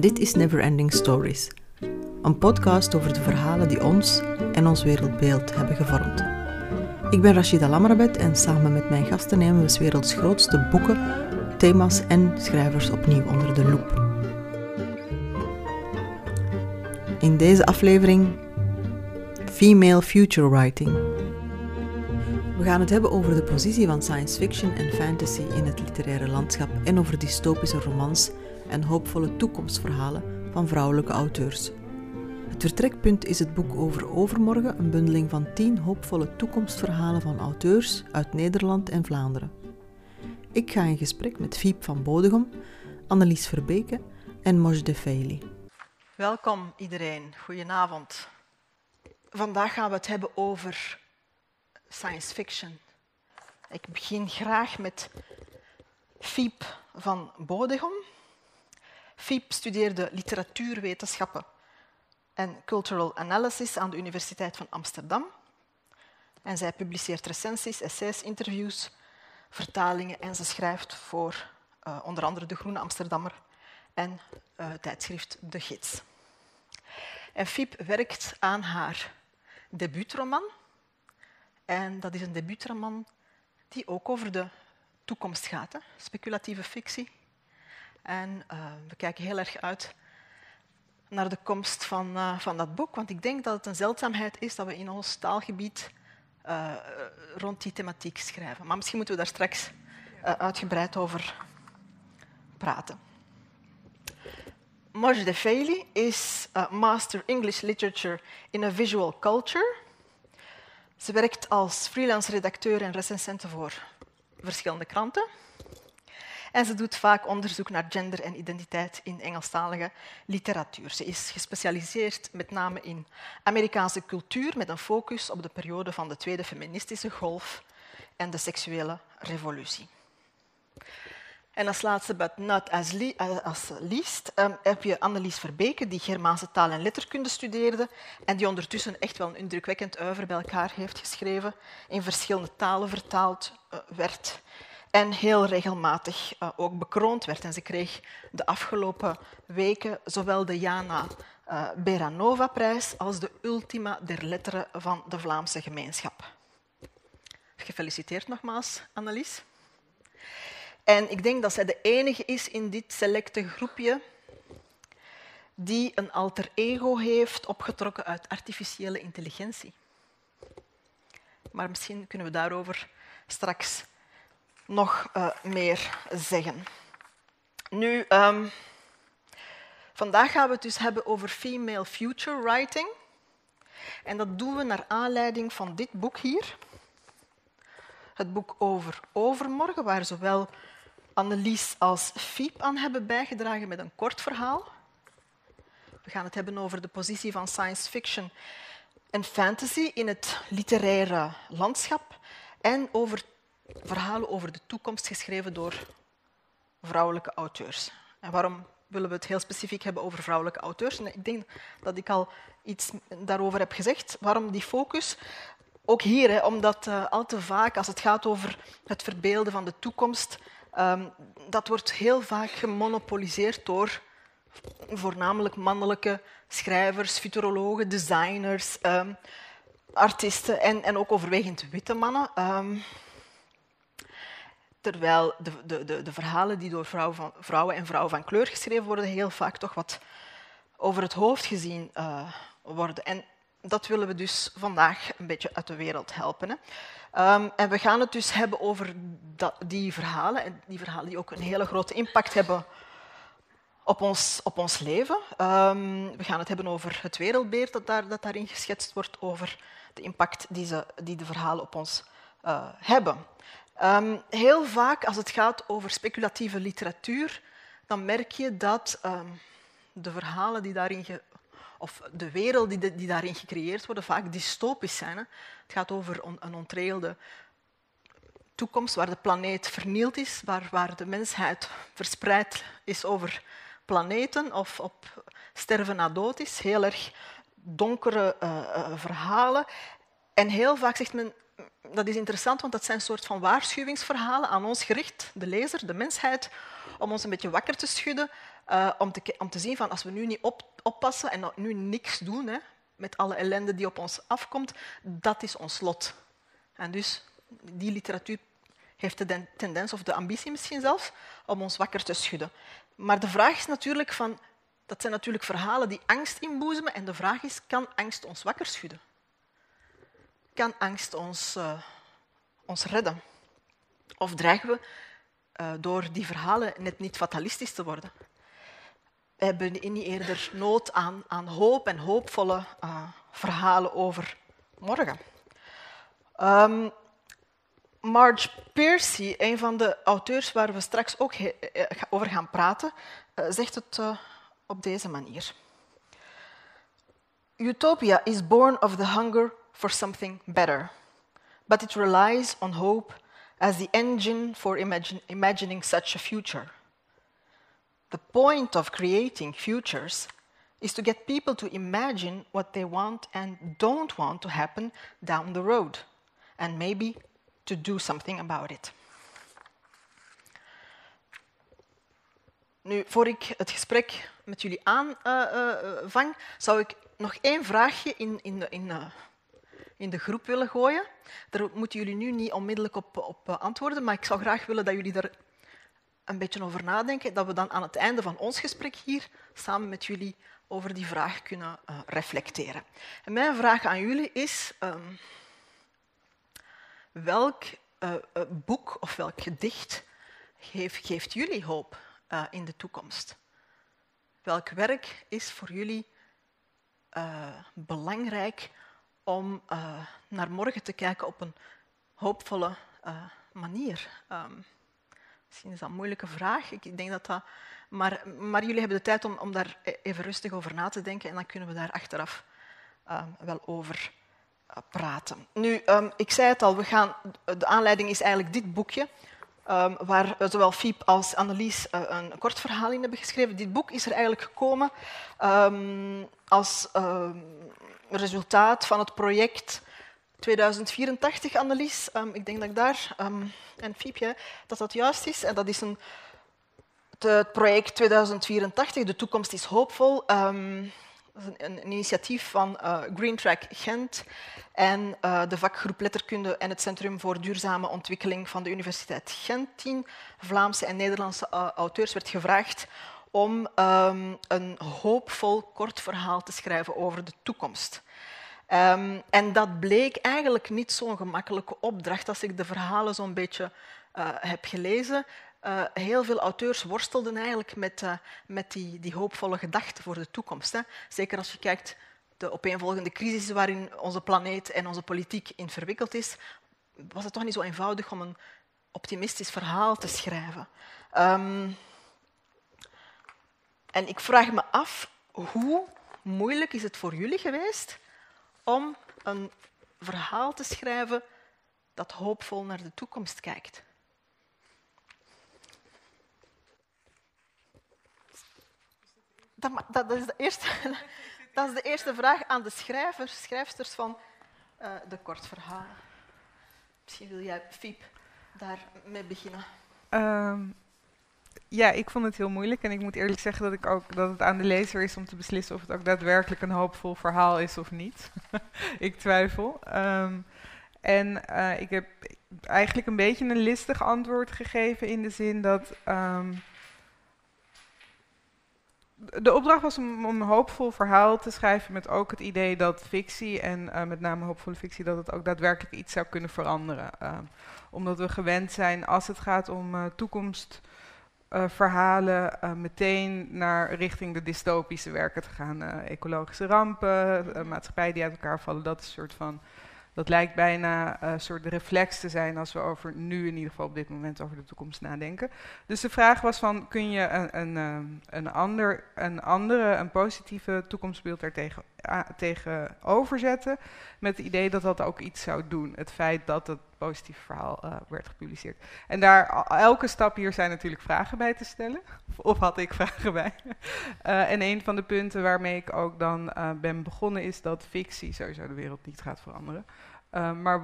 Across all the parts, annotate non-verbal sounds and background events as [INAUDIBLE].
Dit is Neverending Stories, een podcast over de verhalen die ons en ons wereldbeeld hebben gevormd. Ik ben Rashida Lamrabet en samen met mijn gasten nemen we 's werelds grootste boeken, thema's en schrijvers opnieuw onder de loep. In deze aflevering Female Future Writing. We gaan het hebben over de positie van science fiction en fantasy in het literaire landschap en over dystopische romans en hoopvolle toekomstverhalen van vrouwelijke auteurs. Het vertrekpunt is het boek over Overmorgen, een bundeling van tien hoopvolle toekomstverhalen van auteurs uit Nederland en Vlaanderen. Ik ga in gesprek met Fiep van Bodegom, Annelies Verbeke en Moj de Feili. Welkom iedereen, goedenavond. Vandaag gaan we het hebben over science fiction. Ik begin graag met Fiep van Bodegom. Fiep studeerde literatuurwetenschappen en cultural analysis aan de Universiteit van Amsterdam. En zij publiceert recensies, essays, interviews, vertalingen en ze schrijft voor uh, onder andere De Groene Amsterdammer en uh, tijdschrift De Gids. En Fiep werkt aan haar debuutroman. En dat is een debuutroman die ook over de toekomst gaat, hè? speculatieve fictie. En uh, we kijken heel erg uit naar de komst van, uh, van dat boek, want ik denk dat het een zeldzaamheid is dat we in ons taalgebied uh, rond die thematiek schrijven. Maar misschien moeten we daar straks uitgebreid over praten. Moj de Feili is Master English Literature in a Visual Culture. Ze werkt als freelance redacteur en recensente voor verschillende kranten. En ze doet vaak onderzoek naar gender en identiteit in Engelstalige literatuur. Ze is gespecialiseerd met name in Amerikaanse cultuur met een focus op de periode van de tweede feministische golf en de seksuele revolutie. En als laatste, but not as, as least, um, heb je Annelies Verbeke, die Germaanse taal en letterkunde studeerde en die ondertussen echt wel een indrukwekkend uiver bij elkaar heeft geschreven, in verschillende talen vertaald uh, werd en heel regelmatig uh, ook bekroond werd. En ze kreeg de afgelopen weken zowel de Jana uh, Beranova-prijs als de Ultima der Letteren van de Vlaamse gemeenschap. Gefeliciteerd nogmaals, Annelies. En ik denk dat zij de enige is in dit selecte groepje die een alter ego heeft opgetrokken uit artificiële intelligentie. Maar misschien kunnen we daarover straks nog uh, meer zeggen. Nu, um, vandaag gaan we het dus hebben over female future writing. En dat doen we naar aanleiding van dit boek hier. Het boek over overmorgen, waar zowel Annelies als Fiep aan hebben bijgedragen met een kort verhaal. We gaan het hebben over de positie van science fiction en fantasy in het literaire landschap en over verhalen over de toekomst geschreven door vrouwelijke auteurs. En waarom willen we het heel specifiek hebben over vrouwelijke auteurs? En ik denk dat ik al iets daarover heb gezegd. Waarom die focus? Ook hier, hè, omdat uh, al te vaak als het gaat over het verbeelden van de toekomst, um, dat wordt heel vaak gemonopoliseerd door voornamelijk mannelijke schrijvers, futurologen, designers, um, artiesten en, en, ook overwegend witte mannen. Um, terwijl de, de, de, de, verhalen die door vrouw van, vrouwen en vrouwen van kleur geschreven worden, heel vaak toch wat over het hoofd gezien uh, worden. En dat willen we dus vandaag een beetje uit de wereld helpen. Hè. Um, en we gaan het dus hebben over dat, die verhalen, en die verhalen die ook een hele grote impact hebben op ons, op ons leven. Um, we gaan het hebben over het wereldbeeld dat, daar, dat daarin geschetst wordt, over de impact die, ze, die de verhalen op ons uh, hebben. Um, heel vaak als het gaat over speculatieve literatuur, dan merk je dat um, de verhalen die daarin of de wereld die, die, daarin gecreëerd worden, vaak dystopisch zijn. Hè. Het gaat over een ontregelde toekomst waar de planeet vernield is, waar, waar de mensheid verspreid is over planeten of op sterven na dood is. Heel erg donkere uh, uh, verhalen. En heel vaak zegt men, dat is interessant, want dat zijn een soort van waarschuwingsverhalen aan ons gericht, de lezer, de mensheid, om ons een beetje wakker te schudden, uh, om, te, om te zien van als we nu niet op, oppassen en nu niks doen hè, met alle ellende die op ons afkomt, dat is ons lot. En dus die literatuur heeft de tendens, of de ambitie misschien zelfs, om ons wakker te schudden. Maar de vraag is natuurlijk van, dat zijn natuurlijk verhalen die angst inboezemen en de vraag is, kan angst ons wakker schudden? Kan angst ons, uh, ons redden? Of dreigen we uh, door die verhalen net niet fatalistisch te worden? We hebben niet eerder nood aan, aan hoop en hoopvolle uh, verhalen over morgen. Um, Marge Piercy, een van de auteurs waar we straks ook over gaan praten, zegt het op deze manier. Utopia is born of the hunger for something better, but it relies on hope as the engine for imagine, imagining such a future. The point of creating futures is to get people to imagine what they want and don't want to happen down the road, and maybe to do something about it. Nu, voor ik het gesprek met jullie aanvang, zou ik nog één vraagje in, in, in, uh, in de groep willen gooien. Daar moeten jullie nu niet onmiddellijk op, op antwoorden, maar ik zou graag willen dat jullie er een beetje over nadenken, dat we dan aan het einde van ons gesprek hier samen met jullie over die vraag kunnen uh, reflecteren. En mijn vraag aan jullie is, um, welk uh, boek of welk gedicht geeft, geeft jullie hoop in de toekomst? Welk werk is voor jullie belangrijk om naar morgen te kijken op een hoopvolle manier? Um, Misschien is dat een moeilijke vraag. Ik denk dat dat... Maar, maar jullie hebben de tijd om, om daar e- even rustig over na te denken en dan kunnen we daar achteraf uh, wel over uh, praten. Nu, um, ik zei het al, we gaan, de aanleiding is eigenlijk dit boekje, um, waar zowel Fiep als Annelies uh, een kort verhaal in hebben geschreven. Dit boek is er eigenlijk gekomen um, als resultaat van het project 2084, Annelies. Ik denk dat ik daar, en Fiepje, dat dat juist is. En dat is een, het project 2084, De toekomst is hoopvol. Dat is een, initiatief van uh, Green Track Gent en uh, de vakgroep Letterkunde en het Centrum voor Duurzame Ontwikkeling van de Universiteit Gent. Tien Vlaamse en Nederlandse uh, auteurs werd gevraagd om een hoopvol kort verhaal te schrijven over de toekomst. Um, en dat bleek eigenlijk niet zo'n gemakkelijke opdracht. Als ik de verhalen zo'n beetje heb gelezen, uh, heel veel auteurs worstelden eigenlijk met, uh, met die, die, hoopvolle gedachten voor de toekomst. Hè. Zeker als je kijkt de opeenvolgende crisis waarin onze planeet en onze politiek in verwikkeld is, was het toch niet zo eenvoudig om een optimistisch verhaal te schrijven. Um, en ik vraag me af, hoe moeilijk is het voor jullie geweest om een verhaal te schrijven dat hoopvol naar de toekomst kijkt. Dat, dat, is, de eerste, [LAUGHS] dat is de eerste vraag aan de schrijvers, schrijfsters van uh, de kortverhalen. Misschien wil jij, Fiep, daarmee beginnen. Um, ja, ik vond het heel moeilijk. En ik moet eerlijk zeggen dat, ik ook, dat het aan de lezer is om te beslissen of het ook daadwerkelijk een hoopvol verhaal is of niet. [LAUGHS] ik twijfel. Um, en uh, ik heb eigenlijk een beetje een listig antwoord gegeven in de zin dat. Um, de opdracht was om, een hoopvol verhaal te schrijven met ook het idee dat fictie en uh, met name hoopvolle fictie dat het ook daadwerkelijk iets zou kunnen veranderen. Uh, omdat we gewend zijn als het gaat om uh, toekomst uh, verhalen uh, meteen naar richting de dystopische werken te gaan. Ecologische rampen, maatschappij die uit elkaar vallen, dat is een soort van. Dat lijkt bijna een soort reflex te zijn als we over nu in ieder geval op dit moment over de toekomst nadenken. Dus de vraag was van, kun je een, een, een, ander, een andere, een positieve toekomstbeeld daartegen tegenover zetten met het idee dat dat ook iets zou doen. Het feit dat het positieve verhaal uh, werd gepubliceerd. En daar, elke stap hier zijn natuurlijk vragen bij te stellen. [LAUGHS] Of had ik vragen bij. Uh, [LAUGHS] en een van de punten waarmee ik ook dan uh, ben begonnen is dat fictie sowieso de wereld niet gaat veranderen. maar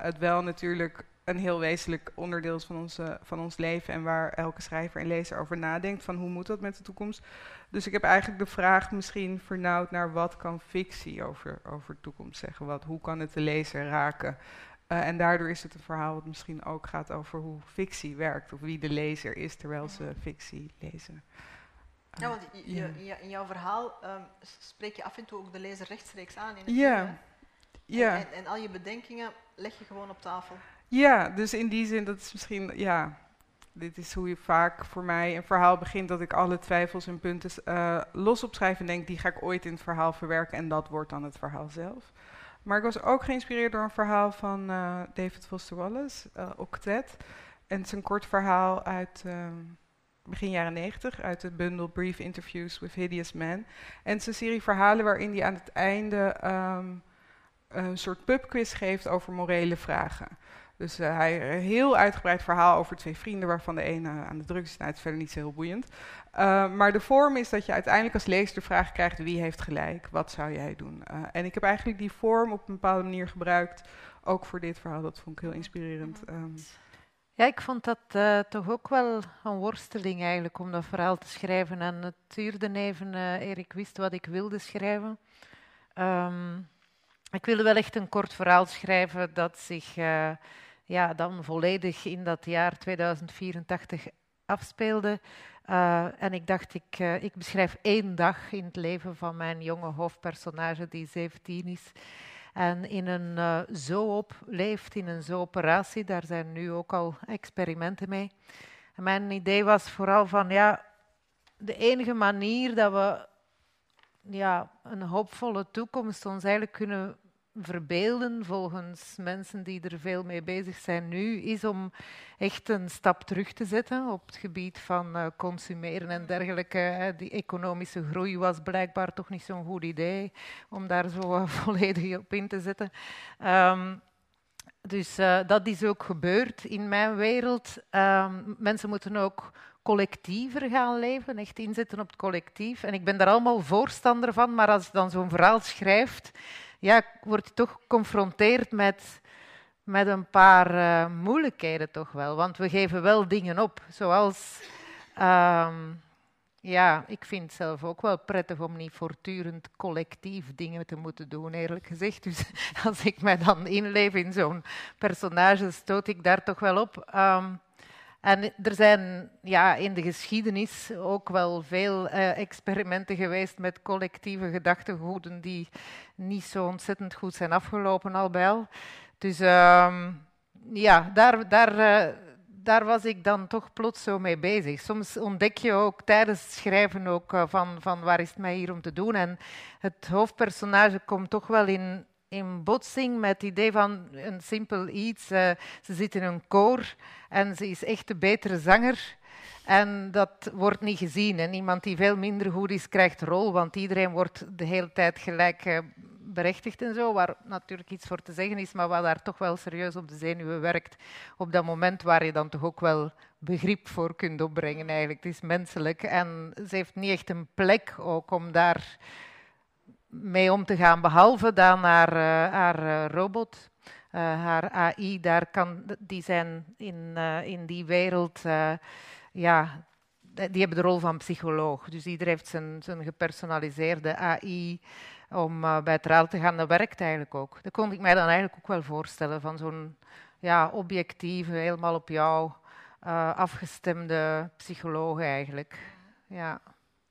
het wel natuurlijk een heel wezenlijk onderdeel is van, onze, van ons leven en waar elke schrijver en lezer over nadenkt van hoe moet dat met de toekomst. Dus ik heb eigenlijk de vraag misschien vernauwd naar wat kan fictie over, over de toekomst zeggen, wat, hoe kan het de lezer raken. Uh, en daardoor is het een verhaal wat misschien ook gaat over hoe fictie werkt of wie de lezer is terwijl ze fictie lezen. Ja, want in jouw verhaal um, spreek je af en toe ook de lezer rechtstreeks aan. In het ja. ja. En, en, al je bedenkingen leg je gewoon op tafel. Ja, dus in die zin, dat is misschien, ja, dit is hoe je vaak voor mij een verhaal begint, dat ik alle twijfels en punten uh, los opschrijf en denk, die ga ik ooit in het verhaal verwerken en dat wordt dan het verhaal zelf. Maar ik was ook geïnspireerd door een verhaal van uh, David Foster Wallace, uh, Octet. En het is een kort verhaal uit uh, begin jaren 90, uit het bundel Brief Interviews with Hideous Men. En het is een serie verhalen waarin hij aan het einde um, een soort pubquiz geeft over morele vragen. Dus uh, hij een heel uitgebreid verhaal over twee vrienden, waarvan de ene aan de drugs is. Nou, het is verder niet zo heel boeiend. Uh, maar de vorm is dat je uiteindelijk als lezer de vraag krijgt: wie heeft gelijk? Wat zou jij doen? Uh, en ik heb eigenlijk die vorm op een bepaalde manier gebruikt, ook voor dit verhaal. Dat vond ik heel inspirerend. Um. Ja, ik vond dat uh, toch ook wel een worsteling eigenlijk om dat verhaal te schrijven. En het duurde even eer ik wist wat ik wilde schrijven. Um, ik wilde wel echt een kort verhaal schrijven dat zich ja, dan volledig in dat jaar 2084 afspeelde. Uh, en ik dacht, ik, uh, ik beschrijf één dag in het leven van mijn jonge hoofdpersonage die 17 is. En in een uh, zoop leeft, in een zooperatie. Daar zijn nu ook al experimenten mee. En mijn idee was vooral van, ja, de enige manier dat we ja, een hoopvolle toekomst ons eigenlijk kunnen verbeelden, volgens mensen die er veel mee bezig zijn nu, is om echt een stap terug te zetten op het gebied van uh, consumeren en dergelijke. Die economische groei was blijkbaar toch niet zo'n goed idee om daar zo uh, [LAUGHS] volledig op in te zetten. Um, dus uh, dat is ook gebeurd in mijn wereld. Um, mensen moeten ook collectiever gaan leven, echt inzetten op het collectief. En ik ben daar allemaal voorstander van, maar als je dan zo'n verhaal schrijft, ja, word je toch geconfronteerd met, met een paar uh, moeilijkheden toch wel. Want we geven wel dingen op, zoals... Um, ja, ik vind het zelf ook wel prettig om niet voortdurend collectief dingen te moeten doen, eerlijk gezegd. Dus [LAUGHS] als ik mij dan inleef in zo'n personage, stoot ik daar toch wel op. Um, en er zijn ja, in de geschiedenis ook wel veel uh, experimenten geweest met collectieve gedachtegoeden die niet zo ontzettend goed zijn afgelopen al bij al. Dus uh, ja, daar, daar, uh, daar was ik dan toch plots zo mee bezig. Soms ontdek je ook tijdens het schrijven ook, uh, van, van waar is het mij hier om te doen. En het hoofdpersonage komt toch wel in, in botsing met het idee van een simpel iets. Uh, ze zit in een koor en ze is echt de betere zanger. En dat wordt niet gezien. En iemand die veel minder goed is, krijgt rol, want iedereen wordt de hele tijd gelijk uh, berechtigd en zo, waar natuurlijk iets voor te zeggen is, maar wat daar toch wel serieus op de zenuwen werkt. Op dat moment waar je dan toch ook wel begrip voor kunt opbrengen eigenlijk. Het is menselijk en ze heeft niet echt een plek ook om daar mee om te gaan, behalve dan haar, uh, haar uh, robot, uh, haar AI, daar kan, die zijn in, in die wereld, ja, die hebben de rol van psycholoog. Dus iedereen heeft zijn, zijn gepersonaliseerde AI om bij het raal te gaan. Dat werkt eigenlijk ook. Dat kon ik mij dan eigenlijk ook wel voorstellen, van zo'n ja, objectieve, helemaal op jou afgestemde psycholoog eigenlijk. Ja,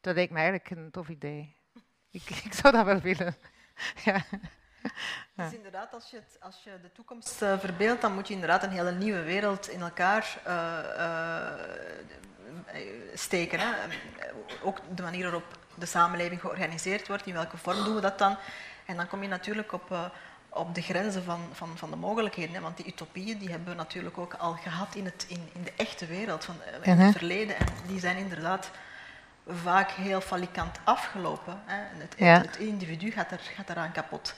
dat leek me eigenlijk een tof idee. Ik, [LAUGHS] ik zou dat wel willen. [LAUGHS] ja. Dus inderdaad, als je, het, als je de toekomst uh, verbeeldt, dan moet je inderdaad een hele nieuwe wereld in elkaar uh, uh, steken. Hè. Ook de manier waarop de samenleving georganiseerd wordt, in welke vorm doen we dat dan? En dan kom je natuurlijk op, op de grenzen van, van, van de mogelijkheden. Hè. Want die utopieën die hebben we natuurlijk ook al gehad in, het, in, in de echte wereld, van, in het verleden. En die zijn inderdaad vaak heel falikant afgelopen. Hè. Het, het, individu gaat, er, gaat eraan kapot.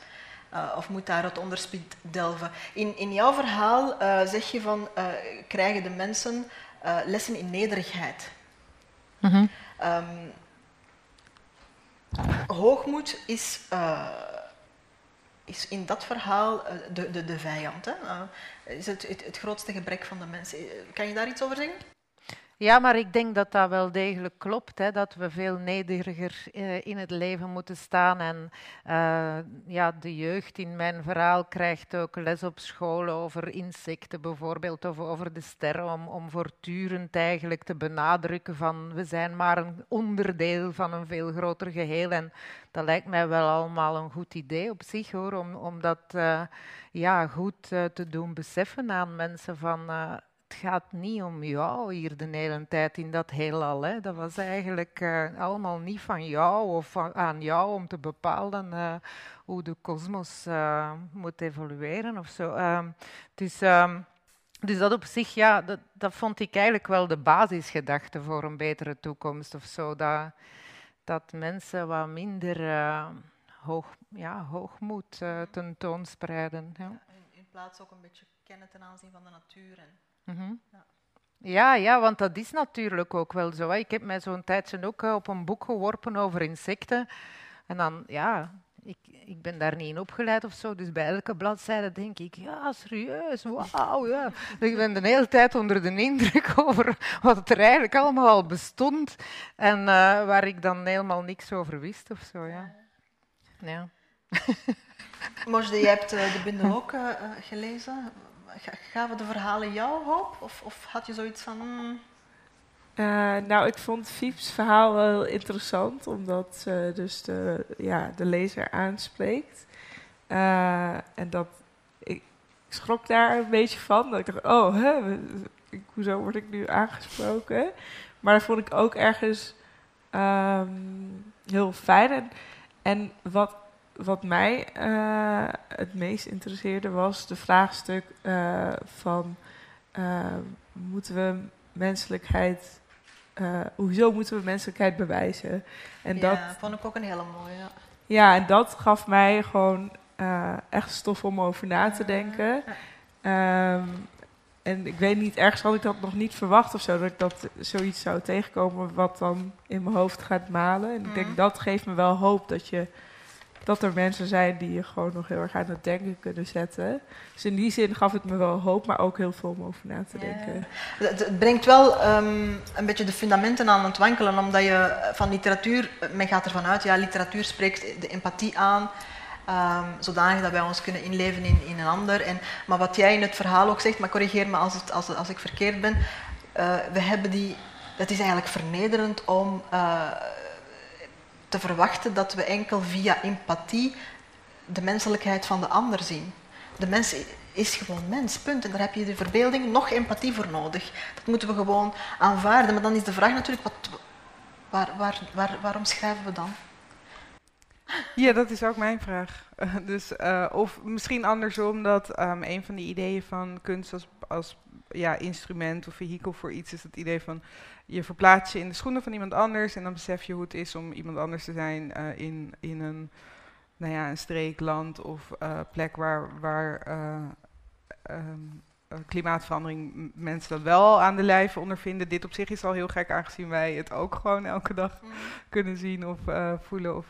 Uh, of moet daar het onderspit delven. In, in jouw verhaal uh, zeg je van, uh, krijgen de mensen lessen in nederigheid. Mm -hmm. um, hoogmoed is is in dat verhaal eh, de, de, de vijand. Hè? Is het, het, het grootste gebrek van de mensen. Kan je daar iets over zeggen? Ja, maar ik denk dat dat wel degelijk klopt. Hè, dat we veel nederiger uh, in het leven moeten staan. En uh, ja, de jeugd in mijn verhaal krijgt ook les op school over insecten bijvoorbeeld. Of over de sterren. Om, om voortdurend eigenlijk te benadrukken van we zijn maar een onderdeel van een veel groter geheel. En dat lijkt mij wel allemaal een goed idee op zich hoor. Om, om dat uh, ja, goed te doen beseffen aan mensen van het gaat niet om jou hier de hele tijd in dat heelal. Hè. Dat was eigenlijk uh, allemaal niet van jou of van, aan jou om te bepalen uh, hoe de kosmos uh, moet evolueren of zo. Ehm, dus, um, dus dat op zich, ja, dat, dat, vond ik eigenlijk wel de basisgedachte voor een betere toekomst of zo. Dat, dat mensen wat minder hoog, ja, hoogmoed tentoonspreiden. Ja, in, in plaats ook een beetje kennen ten aanzien van de natuur en Ja. Ja, ja, want dat is natuurlijk ook wel zo. Hè. Ik heb mij zo'n tijdje ook uh, op een boek geworpen over insecten. En dan, ja, ik, ik ben daar niet in opgeleid of zo. Dus bij elke bladzijde denk ik, ja, serieus, wauw. Ja. ik ben de hele tijd onder de indruk [LAUGHS] over wat er eigenlijk allemaal al bestond. En uh, waar ik dan helemaal niks over wist of zo, ja. ja. Mosde, je hebt uh, de bundel ook gelezen gaven de verhalen jou hoop? Of, of had je zoiets van... Hmm? Uh, nou, ik vond Fiep's verhaal wel interessant, omdat ze dus de, ja, de lezer aanspreekt. Uh, en dat, ik, schrok daar een beetje van. Dat ik dacht, oh, hè, hoezo word ik nu aangesproken? Maar dat vond ik ook ergens um, heel fijn. En, en wat wat mij uh, het meest interesseerde was de vraagstuk uh, van uh, moeten we menselijkheid, hoezo moeten we menselijkheid bewijzen? En ja, dat vond ik ook een hele mooie. Ja, ja en dat gaf mij gewoon echt stof om over na te denken. Um, en ik weet niet, ergens had ik dat nog niet verwacht of zo, dat ik dat zoiets zou tegenkomen wat dan in mijn hoofd gaat malen. En ik denk dat geeft me wel hoop dat je dat er mensen zijn die je gewoon nog heel erg aan het denken kunnen zetten. Dus in die zin gaf het me wel hoop, maar ook heel veel om over na te denken. Het, brengt wel um, een beetje de fundamenten aan het wankelen, omdat je van literatuur, men gaat ervan uit, ja, literatuur spreekt de empathie aan. Um, zodanig dat wij ons kunnen inleven in, in een ander. En, maar wat jij in het verhaal ook zegt, maar corrigeer me als, het, als, als ik verkeerd ben, uh, we hebben die, het is eigenlijk vernederend om uh, te verwachten dat we enkel via empathie de menselijkheid van de ander zien. De mens is gewoon mens, punt. En daar heb je de verbeelding nog empathie voor nodig. Dat moeten we gewoon aanvaarden. Maar dan is de vraag natuurlijk, wat, waar, waar, waar, waarom schrijven we dan? Ja, dat is ook mijn vraag. [LAUGHS] dus, uh, of misschien andersom, dat um, een van die ideeën van kunst als, als ja, instrument of vehikel voor iets is het idee van je verplaats je in de schoenen van iemand anders en dan besef je hoe het is om iemand anders te zijn uh, in, in een, nou ja, een streekland of uh, plek waar, waar uh, um, klimaatverandering mensen dat wel aan de lijf ondervinden. Dit op zich is al heel gek, aangezien wij het ook gewoon elke dag mm. kunnen zien of voelen of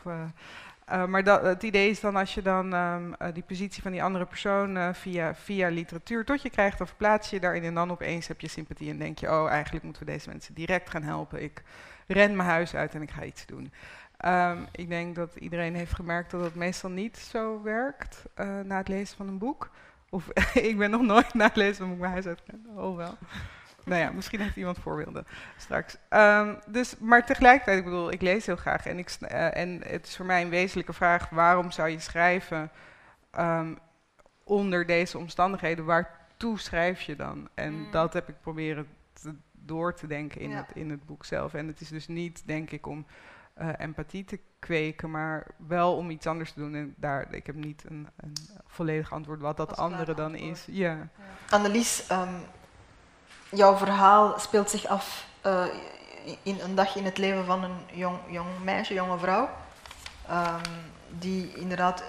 uh, maar dat, het idee is dan als je dan um, uh, die positie van die andere persoon uh, via, via literatuur tot je krijgt, dan verplaats je daarin en dan opeens heb je sympathie en denk je, oh eigenlijk moeten we deze mensen direct gaan helpen. Ik ren mijn huis uit en ik ga iets doen. Um, ik denk dat iedereen heeft gemerkt dat het meestal niet zo werkt na het lezen van een boek. Of [LAUGHS] ik ben nog nooit na het lezen van een boek mijn huis uitgegaan. Oh wel nou ja, misschien heeft iemand voorbeelden straks. Um, dus, maar tegelijkertijd, ik bedoel, ik lees heel graag. En, ik, uh, en het is voor mij een wezenlijke vraag, waarom zou je schrijven um, onder deze omstandigheden? Waartoe schrijf je dan? En mm. dat heb ik proberen te, door te denken in, ja. het, in het boek zelf. En het is dus niet, denk ik, om uh, empathie te kweken, maar wel om iets anders te doen. En daar, ik heb niet een, een volledig antwoord wat dat andere dan is. Ja. Annelies, um, jouw verhaal speelt zich af uh, in een dag in het leven van een jong, jong meisje, jonge vrouw, um, die inderdaad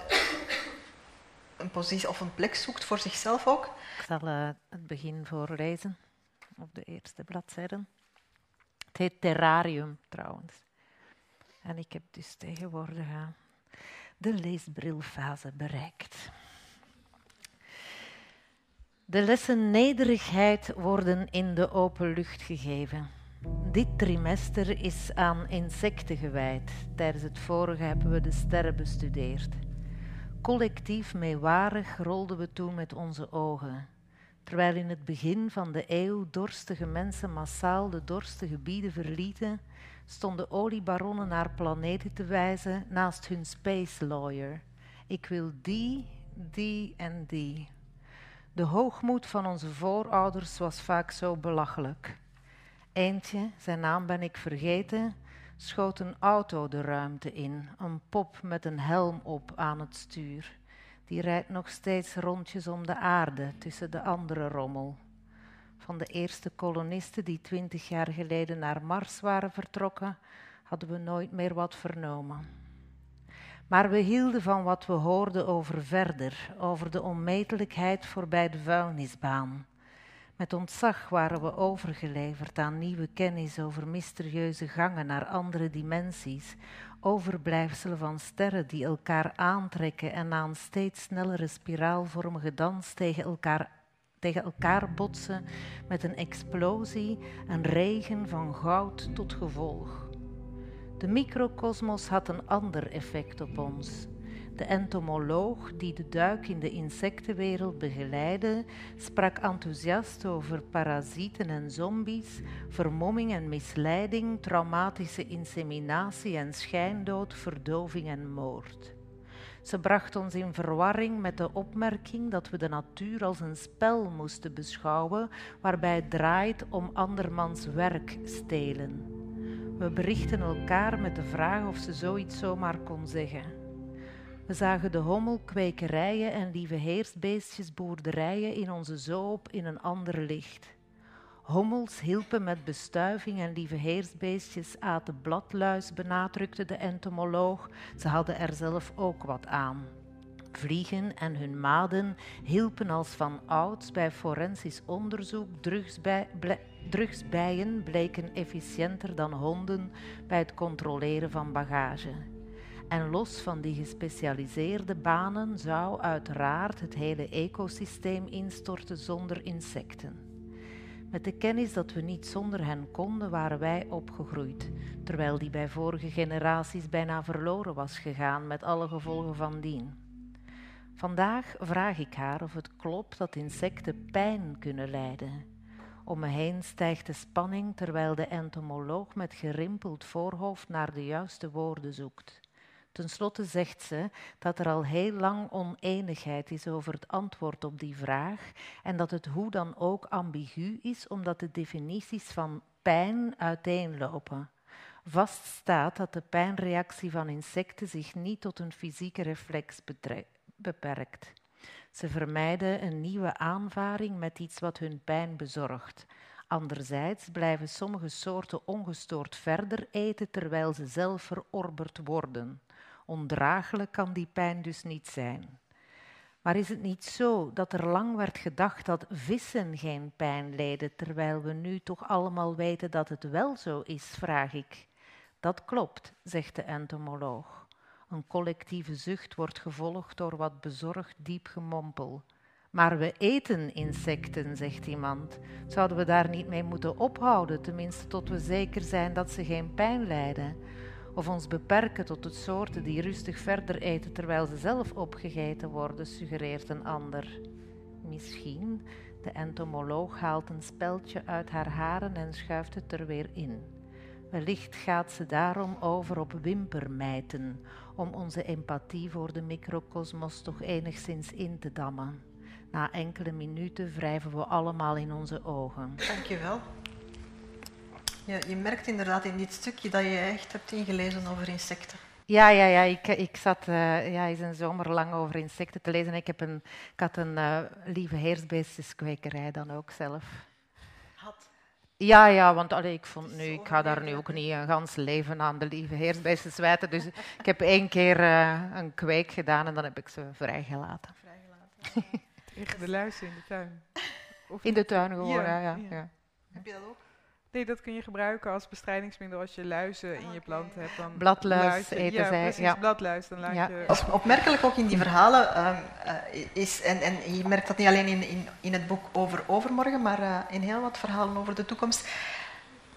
een positie of een plek zoekt voor zichzelf ook. Ik zal uh, het begin voorlezen op de eerste bladzijde. Het heet Terrarium trouwens. En ik heb dus tegenwoordig uh, de leesbrilfase bereikt. De lessen nederigheid worden in de open lucht gegeven. Dit trimester is aan insecten gewijd. Tijdens het vorige hebben we de sterren bestudeerd. Collectief meewarig rolden we toen met onze ogen. Terwijl in het begin van de eeuw dorstige mensen massaal de dorstige gebieden verlieten, stonden oliebaronnen naar planeten te wijzen naast hun space lawyer. Ik wil die, die en die. De hoogmoed van onze voorouders was vaak zo belachelijk. Eentje, zijn naam ben ik vergeten, schoot een auto de ruimte in, een pop met een helm op aan het stuur. Die rijdt nog steeds rondjes om de aarde tussen de andere rommel. Van de eerste kolonisten die twintig jaar geleden naar Mars waren vertrokken, hadden we nooit meer wat vernomen. Maar we hielden van wat we hoorden over verder, over de onmetelijkheid voorbij de vuilnisbaan. Met ontzag waren we overgeleverd aan nieuwe kennis over mysterieuze gangen naar andere dimensies, overblijfselen van sterren die elkaar aantrekken en na een steeds snellere spiraalvormige dans tegen elkaar, tegen elkaar botsen met een explosie, een regen van goud tot gevolg. De microcosmos had een ander effect op ons. De entomoloog die de duik in de insectenwereld begeleidde, sprak enthousiast over parasieten en zombies, vermomming en misleiding, traumatische inseminatie en schijndood, verdoving en moord. Ze bracht ons in verwarring met de opmerking dat we de natuur als een spel moesten beschouwen, waarbij het draait om andermans werk stelen. We berichten elkaar met de vraag of ze zoiets zomaar kon zeggen. We zagen de hommelkwekerijen en lieve heersbeestjesboerderijen in onze zoop in een ander licht. Hommels hielpen met bestuiving en lieve heersbeestjes aten bladluis, benadrukte de entomoloog. Ze hadden er zelf ook wat aan. Vliegen en hun maden hielpen als van ouds bij forensisch onderzoek. Drugsbij, drugsbijen bleken efficiënter dan honden bij het controleren van bagage. En los van die gespecialiseerde banen zou uiteraard het hele ecosysteem instorten zonder insecten. Met de kennis dat we niet zonder hen konden, waren wij opgegroeid, terwijl die bij vorige generaties bijna verloren was gegaan met alle gevolgen van dien. Vandaag vraag ik haar of het klopt dat insecten pijn kunnen lijden. Om me heen stijgt de spanning terwijl de entomoloog met gerimpeld voorhoofd naar de juiste woorden zoekt. Ten slotte zegt ze dat er al heel lang oneenigheid is over het antwoord op die vraag en dat het hoe dan ook ambigu is omdat de definities van pijn uiteenlopen. Vast staat dat de pijnreactie van insecten zich niet tot een fysieke reflex beperkt. Ze vermijden een nieuwe aanvaring met iets wat hun pijn bezorgt. Anderzijds blijven sommige soorten ongestoord verder eten terwijl ze zelf verorberd worden. Ondraaglijk kan die pijn dus niet zijn. Maar is het niet zo dat er lang werd gedacht dat vissen geen pijn leden, terwijl we nu toch allemaal weten dat het wel zo is, vraag ik. Dat klopt, zegt de entomoloog. Een collectieve zucht wordt gevolgd door wat bezorgd diep gemompel. Maar we eten insecten, zegt iemand. Zouden we daar niet mee moeten ophouden, tenminste tot we zeker zijn dat ze geen pijn lijden? of ons beperken tot de soorten die rustig verder eten terwijl ze zelf opgegeten worden, suggereert een ander. Misschien, de entomoloog haalt een speldje uit haar haren en schuift het er weer in. Wellicht gaat ze daarom over op wimpermijten, om onze empathie voor de microcosmos toch enigszins in te dammen. Na enkele minuten wrijven we allemaal in onze ogen. Dankjewel. Ja, je merkt inderdaad in dit stukje dat je echt hebt ingelezen over insecten. Ja, ja, ja. Ik, ik zat uh, ja, eens een zomer lang over insecten te lezen. Ik, heb een, ik had een uh, lieve heersbeestjeskwekerij dan ook zelf. Ja, ja, want allee, ik vond nu, ik ga daar nu ook niet een gans leven aan de lieve heersbeesten zwijten. Dus ik heb één keer uh, een kweek gedaan en dan heb ik ze vrijgelaten. Vrijgelaten. [LAUGHS] Tegen de luister in de tuin? Of in de tuin gewoon, ja. ja, ja. Heb je dat ook? Nee, dat kun je gebruiken als bestrijdingsmiddel als je luizen in je plant hebt. Dan Bladluis luizen- eten ja, zij, Precies, ja. bladluis. Dan laat Ja. je... Op- Opmerkelijk ook in die verhalen ehm, eh, is, en, en je merkt dat niet alleen in, in, in het boek over overmorgen, maar eh, in heel wat verhalen over de toekomst.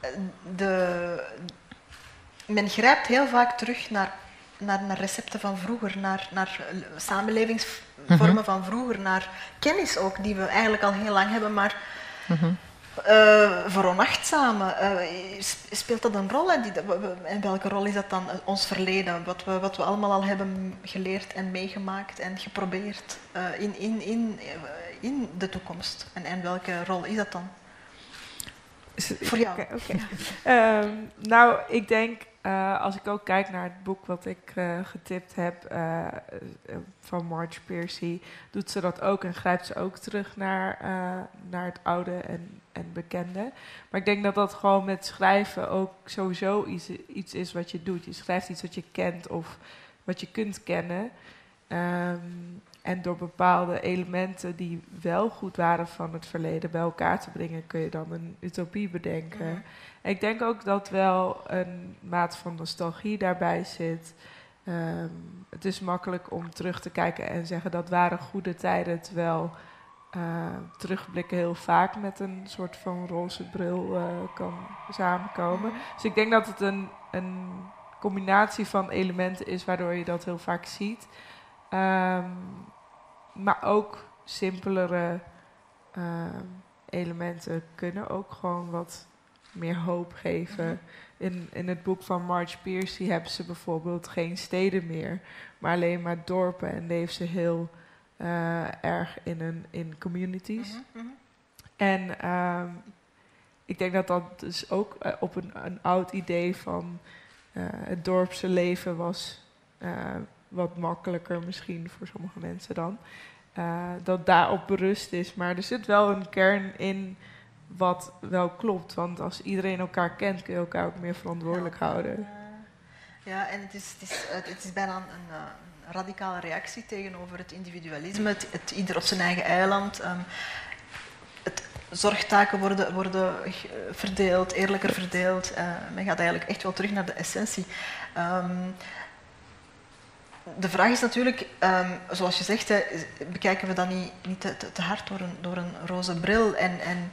eh, De, men grijpt heel vaak terug naar, naar, naar recepten van vroeger, naar, naar samenlevingsvormen van vroeger, naar kennis ook, die we eigenlijk al heel lang hebben, maar Mhm. Eh veronachtzamen, eh, sp- speelt dat een rol? En, die, en welke rol is dat dan eh, ons verleden? Wat we, wat we allemaal al hebben geleerd en meegemaakt en geprobeerd in, in, in, in de toekomst? En, en welke rol is dat dan? Voor jou. [LAUGHS] Ehm, nou, ik denk, eh, als ik ook kijk naar het boek wat ik eh, getipt heb eh, van Marge Piercy, doet ze dat ook en grijpt ze ook terug naar, naar het oude en, en bekende. Maar ik denk dat dat gewoon met schrijven ook sowieso iets, iets is wat je doet. Je schrijft iets wat je kent of wat je kunt kennen. Ehm, en door bepaalde elementen die wel goed waren van het verleden bij elkaar te brengen, kun je dan een utopie bedenken. En ik denk ook dat wel een maat van nostalgie daarbij zit. Ehm, het is makkelijk om terug te kijken en zeggen dat waren goede tijden, terwijl eh, terugblikken heel vaak met een soort van roze bril eh, kan samenkomen. Dus ik denk dat het een, een combinatie van elementen is waardoor je dat heel vaak ziet. Ehm, maar ook simpelere ehm, elementen kunnen ook gewoon wat meer hoop geven. In, in het boek van Marge Piercy hebben ze bijvoorbeeld geen steden meer, maar alleen maar dorpen en leven ze heel eh, erg in, een, in communities. Mhm, mhm. En ehm, ik denk dat dat dus ook eh, op een, een oud idee van eh, het dorpse leven was wat makkelijker misschien voor sommige mensen dan. Dat daarop berust is. Maar er zit wel een kern in wat wel klopt. Want als iedereen elkaar kent, kun je elkaar ook meer verantwoordelijk houden. Ja. En het is, het is, het is bijna een, radicale reactie tegenover het individualisme, het, het ieder op zijn eigen eiland. ehm, het zorgtaken worden, worden verdeeld, eerlijker verdeeld. eh, men gaat eigenlijk echt wel terug naar de essentie. Ehm, de vraag is natuurlijk, ehm, zoals je zegt, hè, bekijken we dat niet, niet te, te- te hard door een, door een roze bril? En, en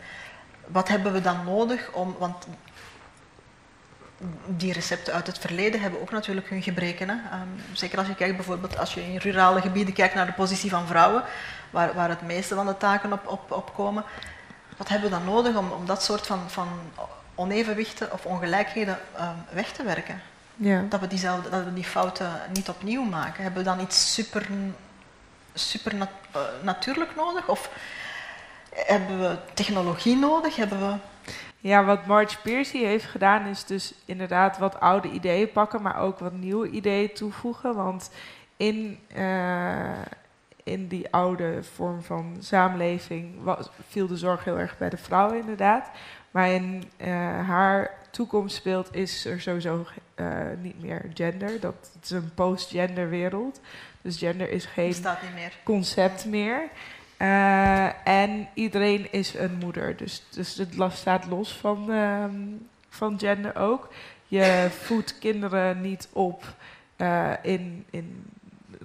wat hebben we dan nodig om, want die recepten uit het verleden hebben ook natuurlijk hun gebreken. Hè? Ehm, zeker als je kijkt bijvoorbeeld als je in rurale gebieden kijkt naar de positie van vrouwen, waar, waar het meeste van de taken op, op, op komen. Wat hebben we dan nodig om, om dat soort van, van onevenwichten of ongelijkheden ehm, weg te werken? Ja. Dat we, diezelfde, dat we die fouten niet opnieuw maken. Hebben we dan iets super, super nat- eh, natuurlijk nodig? Of hebben we technologie nodig? Hebben we... Ja, wat Marge Piercy heeft gedaan is dus inderdaad wat oude ideeën pakken, maar ook wat nieuwe ideeën toevoegen. Want in, eh, in die oude vorm van samenleving was, viel de zorg heel erg bij de vrouw inderdaad. Maar in eh, haar toekomstbeeld is er sowieso eh, niet meer gender. Dat het is een post-gender wereld. Dus gender is geen meer. concept meer. Eh, en iedereen is een moeder. Dus, dus het staat los van, ehm, van gender ook. Je [LAUGHS] voedt kinderen niet op eh, in, in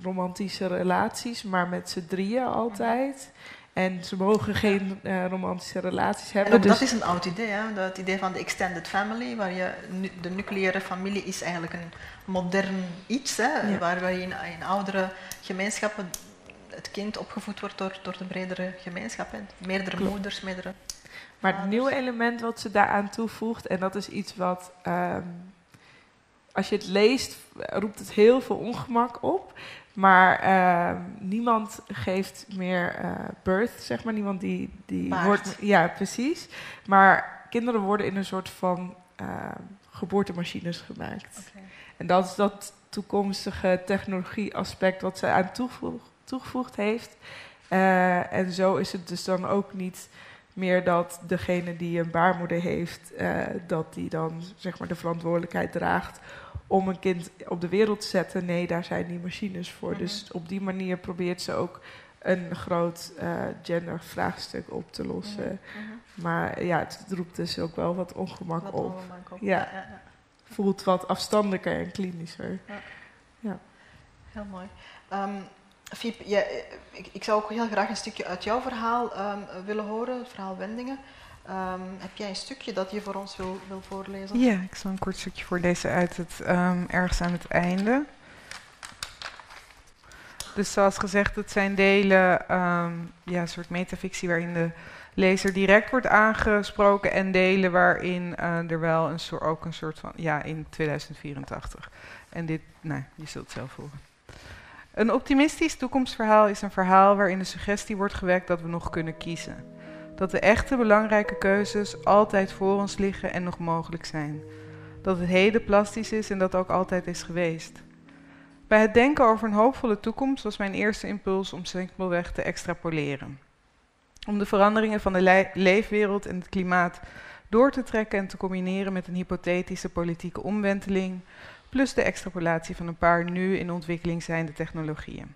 romantische relaties, maar met z'n drieën altijd. En ze mogen geen eh, romantische relaties En hebben. dus dat is een oud idee, hè? Dat idee van de extended family, waar je nu- de nucleaire familie is eigenlijk een modern iets, hè? Ja. waar waar je in, in oudere gemeenschappen het kind opgevoed wordt door, door de bredere gemeenschap. Hè? Meerdere Klopt. moeders, meerdere... Maar het nieuwe element wat ze daaraan toevoegt, en dat is iets wat, ehm, als je het leest, roept het heel veel ongemak op. Maar ehm, niemand geeft meer eh, birth, zeg maar. Niemand die, die Baart. wordt. Ja, precies. Maar kinderen worden in een soort van ehm, geboortemachines gemaakt. En dat is dat toekomstige technologie-aspect wat ze aan toevoeg- toegevoegd heeft. Eh, en zo is het dus dan ook niet meer dat degene die een baarmoeder heeft, eh, dat die dan zeg maar de verantwoordelijkheid draagt om een kind op de wereld te zetten. Nee, daar zijn die machines voor. Mhm. Dus op die manier probeert ze ook een groot eh gendervraagstuk op te lossen. Mhm. Maar ja, het roept dus ook wel wat ongemak Wat op. ongemak op. Ja. Ja, ja, ja. Voelt wat afstandelijker en klinischer. Heel mooi. Ehm Fiep, jij- ik, ik zou ook heel graag een stukje uit jouw verhaal ehm, willen horen, het verhaal Wendingen. Ehm, heb jij een stukje dat je voor ons wil, wil voorlezen? Ja, ik zal een kort stukje voorlezen uit het ehm, ergens aan het einde. Dus zoals gezegd, het zijn delen, ja, een soort metafictie waarin de lezer direct wordt aangesproken en delen waarin eh, er wel een soort, ook een soort van, ja, in 2084. En dit, nou, je zult het zelf horen. Een optimistisch toekomstverhaal is een verhaal waarin de suggestie wordt gewekt dat we nog kunnen kiezen. Dat de echte belangrijke keuzes altijd voor ons liggen en nog mogelijk zijn. Dat het heden plastisch is en dat ook altijd is geweest. Bij het denken over een hoopvolle toekomst was mijn eerste impuls om simpelweg te extrapoleren. Om de veranderingen van de le- leefwereld en het klimaat door te trekken en te combineren met een hypothetische politieke omwenteling, plus de extrapolatie van een paar nu in ontwikkeling zijnde technologieën.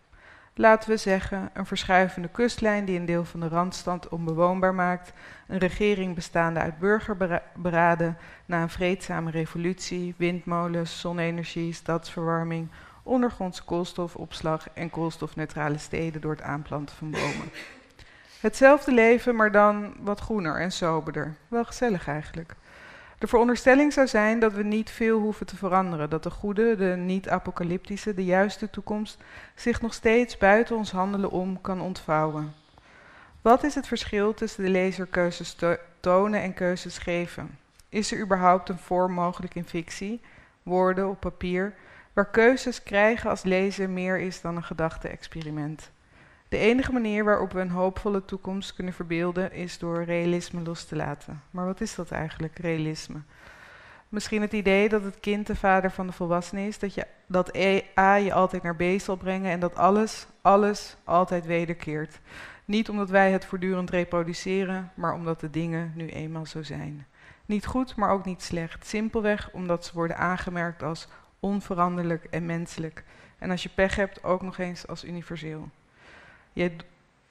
Laten we zeggen, een verschuivende kustlijn die een deel van de randstand onbewoonbaar maakt, een regering bestaande uit burgerberaden na een vreedzame revolutie, windmolens, zonne-energie, stadsverwarming, ondergrondse koolstofopslag en koolstofneutrale steden door het aanplanten van bomen. Hetzelfde leven, maar dan wat groener en soberder. Wel gezellig eigenlijk. De veronderstelling zou zijn dat we niet veel hoeven te veranderen, dat de goede, de niet-apocalyptische, de juiste toekomst zich nog steeds buiten ons handelen om kan ontvouwen. Wat is het verschil tussen de lezer keuzes to- tonen en keuzes geven? Is er überhaupt een vorm mogelijk in fictie, woorden op papier, waar keuzes krijgen als lezer meer is dan een gedachte-experiment? De enige manier waarop we een hoopvolle toekomst kunnen verbeelden is door realisme los te laten. Maar wat is dat eigenlijk, realisme? Misschien het idee dat het kind de vader van de volwassene is, dat, je, dat A je altijd naar B zal brengen en dat alles, alles altijd wederkeert. Niet omdat wij het voortdurend reproduceren, maar omdat de dingen nu eenmaal zo zijn. Niet goed, maar ook niet slecht. Simpelweg omdat ze worden aangemerkt als onveranderlijk en menselijk. En als je pech hebt, ook nog eens als universeel.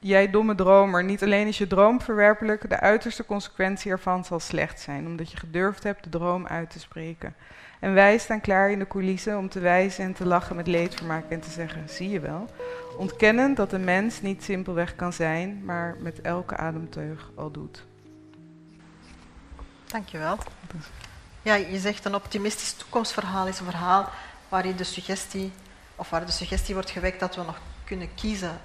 Jij, domme dromer, niet alleen is je droom verwerpelijk, de uiterste consequentie ervan zal slecht zijn, omdat je gedurfd hebt de droom uit te spreken. En wij staan klaar in de coulissen om te wijzen en te lachen met leedvermaak en te zeggen, zie je wel, ontkennend dat een mens niet simpelweg kan zijn, maar met elke ademteug al doet. Dankjewel. Ja, je zegt een optimistisch toekomstverhaal is een verhaal waarin de suggestie, of waar de suggestie wordt gewekt dat we nog kunnen kiezen.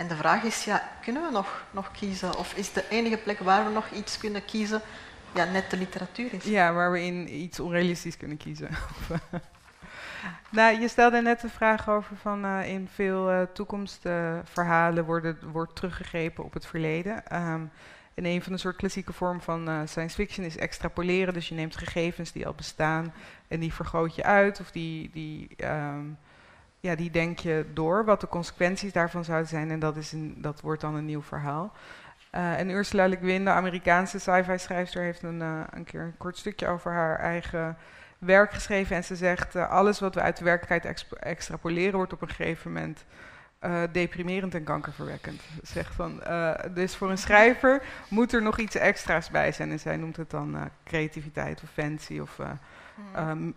En de vraag is, ja, kunnen we nog, nog kiezen? Of is de enige plek waar we nog iets kunnen kiezen, ja, net de literatuur is? Ja, waar we in iets onrealistisch kunnen kiezen. [LAUGHS] nou, je stelde net de vraag over van uh, in veel uh, toekomstverhalen worden, wordt teruggegrepen op het verleden. Um, en een van de soort klassieke vormen van uh, science fiction is extrapoleren. Dus je neemt gegevens die al bestaan en die vergroot je uit of die, die, um, ja, die denk je door wat de consequenties daarvan zouden zijn. En dat, is een, dat wordt dan een nieuw verhaal. Uh, en Ursula Le Guin, de Amerikaanse sci-fi schrijfster, heeft een, uh, een keer een kort stukje over haar eigen werk geschreven. En ze zegt, uh, alles wat we uit de werkelijkheid extrapoleren wordt op een gegeven moment deprimerend en kankerverwekkend. Ze zegt van, dus voor een schrijver [LAUGHS] moet er nog iets extra's bij zijn. En zij noemt het dan creativiteit of fancy of mm.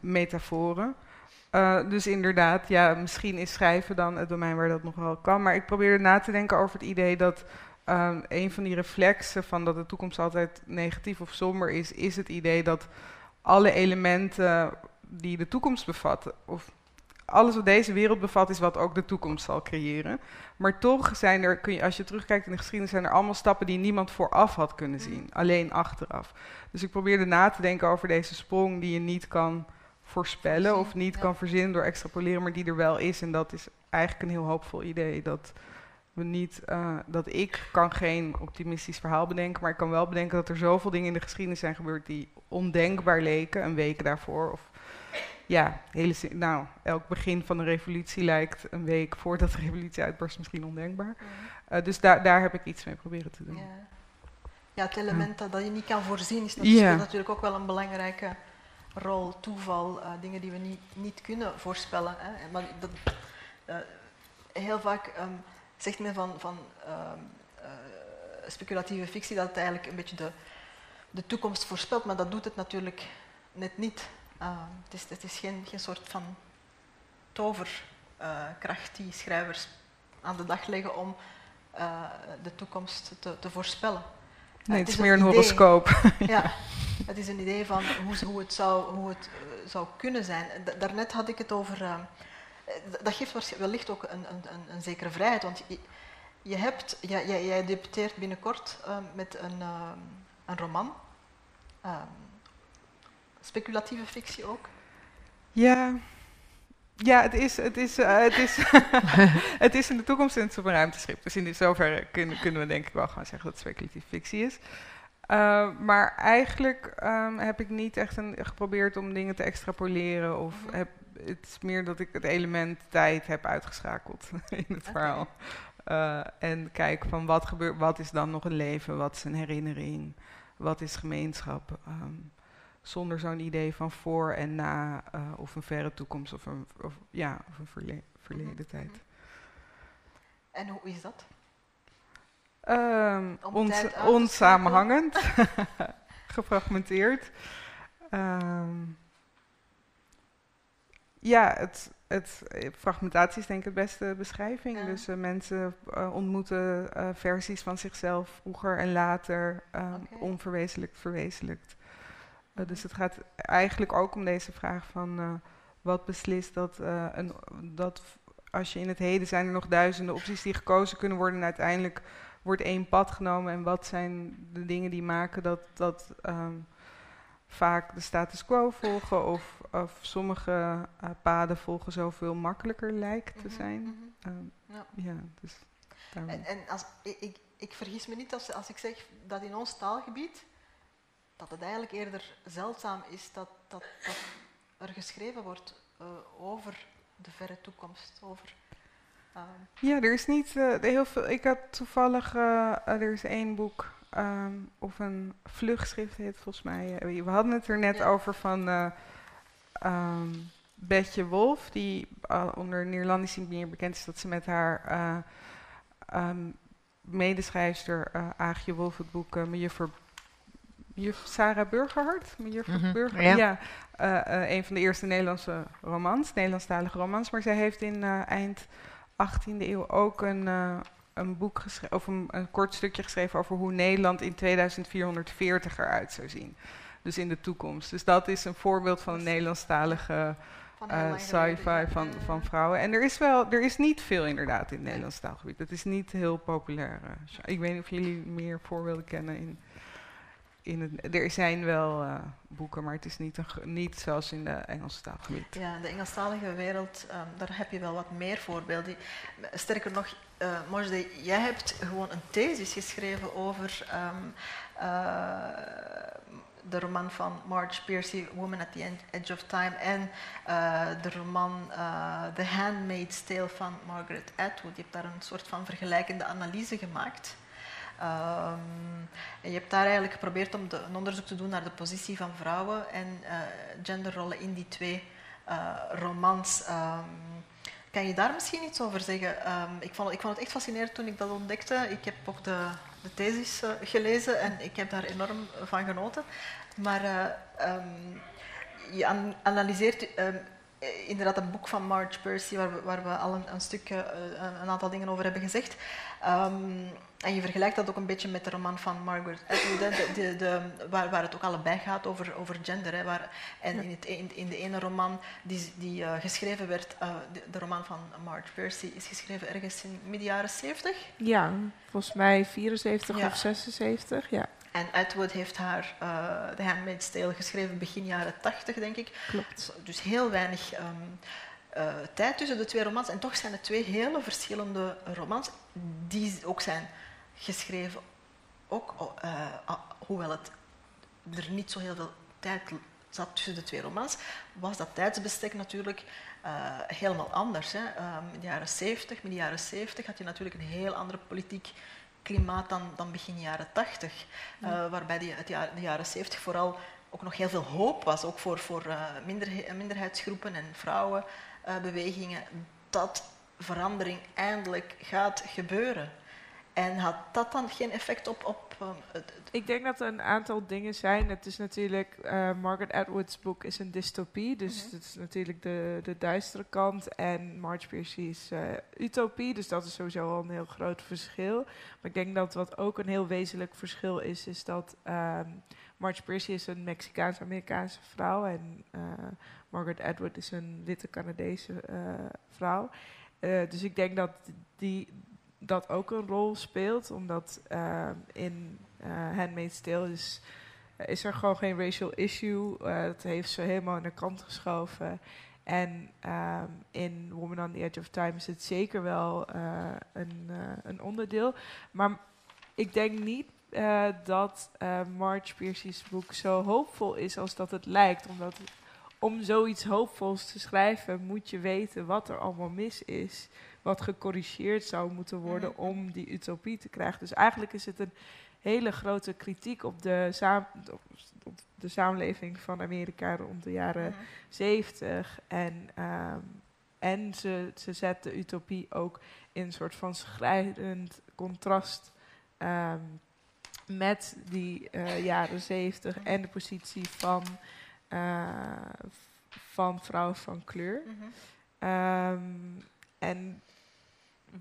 Metaforen. dus inderdaad, ja, misschien is schrijven dan het domein waar dat nog wel kan. Maar ik probeerde na te denken over het idee dat um, een van die reflexen van dat de toekomst altijd negatief of somber is, is het idee dat alle elementen die de toekomst bevatten, of alles wat deze wereld bevat is wat ook de toekomst zal creëren. Maar toch zijn er, kun je, als je terugkijkt in de geschiedenis, zijn er allemaal stappen die niemand vooraf had kunnen zien. Alleen achteraf. Dus ik probeerde na te denken over deze sprong die je niet kan voorspellen of niet kan verzinnen door extrapoleren, maar die er wel is. En dat is eigenlijk een heel hoopvol idee. Dat we niet, uh, dat ik kan geen optimistisch verhaal bedenken, maar ik kan wel bedenken dat er zoveel dingen in de geschiedenis zijn gebeurd die ondenkbaar leken, een week daarvoor of ja, hele, nou, elk begin van een revolutie lijkt een week voordat de revolutie uitbarst misschien ondenkbaar. Ja. Uh, dus daar, daar heb ik iets mee proberen te doen. Ja, ja het element dat, dat je niet kan voorzien is natuurlijk, ja. natuurlijk ook wel een belangrijke rol, toeval, uh, dingen die we niet, niet kunnen voorspellen. Hè. Maar dat, uh, heel vaak um, zegt men van, van speculatieve fictie dat het eigenlijk een beetje de, de toekomst voorspelt, maar dat doet het natuurlijk net niet. Uh, het, is, het is geen, geen soort van toverkracht die schrijvers aan de dag leggen om de toekomst te, te voorspellen. Nee, het, het is meer een, een horoscoop. ja, [LAUGHS] het is een idee van hoe, hoe het, zou, hoe het uh, zou kunnen zijn. Daarnet had ik het over. Uh, dat geeft wellicht ook een, een, een, zekere vrijheid, want je, hebt, jij, jij, jij debuteert binnenkort met een, een roman. speculatieve fictie ook. Ja, ja, het is, het is, het is, [LAUGHS] het is in de toekomst een ruimteschip. Dus in zoverre kunnen, kunnen we denk ik wel gaan zeggen dat het speculatieve fictie is. Uh, maar eigenlijk um, heb ik niet echt een, geprobeerd om dingen te extrapoleren. Of heb, het is meer dat ik het element tijd heb uitgeschakeld [LAUGHS] in het verhaal. Uh, en kijk van wat, gebeurt, wat is dan nog een leven, wat is een herinnering, wat is gemeenschap. Um, zonder zo'n idee van voor en na, uh, of een verre toekomst of een, of, ja, of een verle verleden mhm, tijd. Mhm. En hoe is dat? Um, ons, onsamenhangend, [LAUGHS] gefragmenteerd. Um, ja, het, het, fragmentatie is denk ik het beste beschrijving. Ja. Dus uh, mensen uh, ontmoeten uh, versies van zichzelf vroeger en later, okay. onverwezenlijkt, verwezenlijkt. Dus het gaat eigenlijk ook om deze vraag van wat beslist dat, een, dat als je in het heden zijn er nog duizenden opties die gekozen kunnen worden en uiteindelijk wordt één pad genomen en wat zijn de dingen die maken dat, dat um, vaak de status quo volgen of, of sommige paden volgen zoveel makkelijker lijkt te zijn. Mm -hmm. um, ja. ja. dus en, en als, ik, ik, ik vergis me niet als, als ik zeg dat in ons taalgebied dat het eigenlijk eerder zeldzaam is dat, dat, dat er geschreven wordt uh, over de verre toekomst. Over, uh, ja, er is niet uh, heel veel. Ik had toevallig, er is één boek, um, of een vlugschrift heet volgens mij. we hadden het er net ja. over van um, Betje Wolf, die onder Nederlandische meer bekend is dat ze met haar um, medeschrijfster Aagje Wolf het boek uh, Mejuffer juf Sarah Burgerhart, juffrouw mm -hmm. Burger, ja, ja uh, uh, een van de eerste Nederlandse romans, Nederlandstalige romans. Maar zij heeft in uh, eind 18e eeuw ook een, een boek geschreven, of een, een, kort stukje geschreven over hoe Nederland in 2440 eruit zou zien. Dus in de toekomst. Dus dat is een voorbeeld van een Nederlandstalige uh, sci-fi van, van vrouwen. En er is wel, er is niet veel inderdaad in het Nederlands taalgebied. Dat is niet heel populair. ik weet niet of jullie meer voorbeelden kennen in in er zijn wel uh, boeken, maar het is niet, een, niet zoals in de Engelstalige wereld. Ja, de Engelstalige wereld, um, daar heb je wel wat meer voorbeelden. Sterker nog, uh, Mojde, jij hebt gewoon een thesis geschreven over um, uh, de roman van Marge Piercy, Woman at the Edge of Time, en de roman The Handmaid's Tale van Margaret Atwood. Je hebt daar een soort van vergelijkende analyse gemaakt. Um, en je hebt daar eigenlijk geprobeerd om de, een onderzoek te doen naar de positie van vrouwen en uh, genderrollen in die twee uh, romans. Um, kan je daar misschien iets over zeggen? Um, ik, vond, ik vond het echt fascinerend toen ik dat ontdekte. Ik heb ook de, de thesis uh, gelezen en ik heb daar enorm van genoten. Maar je an analyseert inderdaad een boek van Marge Percy, waar we, waar we al een, een stuk, een, een aantal dingen over hebben gezegd. Um, en je vergelijkt dat ook een beetje met de roman van Margaret Atwood, de, de, de, waar, waar, het ook allebei gaat over, over gender. Hè, waar, en in, het, in, in, de ene roman die, die uh, geschreven werd, uh, de, de, roman van Marge Percy, is geschreven ergens in midden jaren 70? Ja, volgens mij 74 ja. of 76, ja. En Atwood heeft haar uh, The Handmaid's Tale geschreven begin jaren 80, denk ik. Klopt. Dus heel weinig... Um, uh, tijd tussen de twee romans. En toch zijn het twee hele verschillende romans die ook zijn geschreven. Ook, uh, hoewel het er niet zo heel veel tijd zat tussen de twee romans, was dat tijdsbestek natuurlijk uh, helemaal anders. Hè. Um, in de jaren 70, midden jaren 70 had je natuurlijk een heel ander politiek klimaat dan, dan begin jaren 80. Uh, waarbij die, het jaar, de jaren 70 vooral ook nog heel veel hoop was, ook voor, voor uh, minder, minderheidsgroepen en vrouwenbewegingen, dat verandering eindelijk gaat gebeuren. En had dat dan geen effect op... op um, het- Ik denk dat er een aantal dingen zijn. Het is natuurlijk, eh, Margaret Atwood's boek is een dystopie, dus Mhm. het is natuurlijk de, de duistere kant. En Marge Piercy is eh, utopie, dus dat is sowieso al een heel groot verschil. Maar ik denk dat wat ook een heel wezenlijk verschil is, is dat ehm Marge Piercy is een Mexicaans-Amerikaanse vrouw en eh, Margaret Atwood is een witte Canadese vrouw. Dus ik denk dat die dat ook een rol speelt, omdat ehm, in eh Handmaid's Tale is, is er gewoon geen racial issue. Eh, dat heeft ze helemaal aan de kant geschoven. En ehm, in Woman on the Edge of Time is het zeker wel eh, een, eh, een onderdeel. Maar ik denk niet eh, dat eh, Marge Piercy's boek zo hoopvol is als dat het lijkt. Omdat om zoiets hoopvols te schrijven moet je weten wat er allemaal mis is. Wat gecorrigeerd zou moeten worden Mhm. om die utopie te krijgen. Dus eigenlijk is het een hele grote kritiek op de, saam- op, op de samenleving van Amerika rond de jaren Mhm. 70. En, ehm, en ze, ze zet de utopie ook in een soort van schrijnend contrast ehm, met die eh, jaren 70 en de positie van, eh, van vrouwen van kleur. Mhm. Ehm, en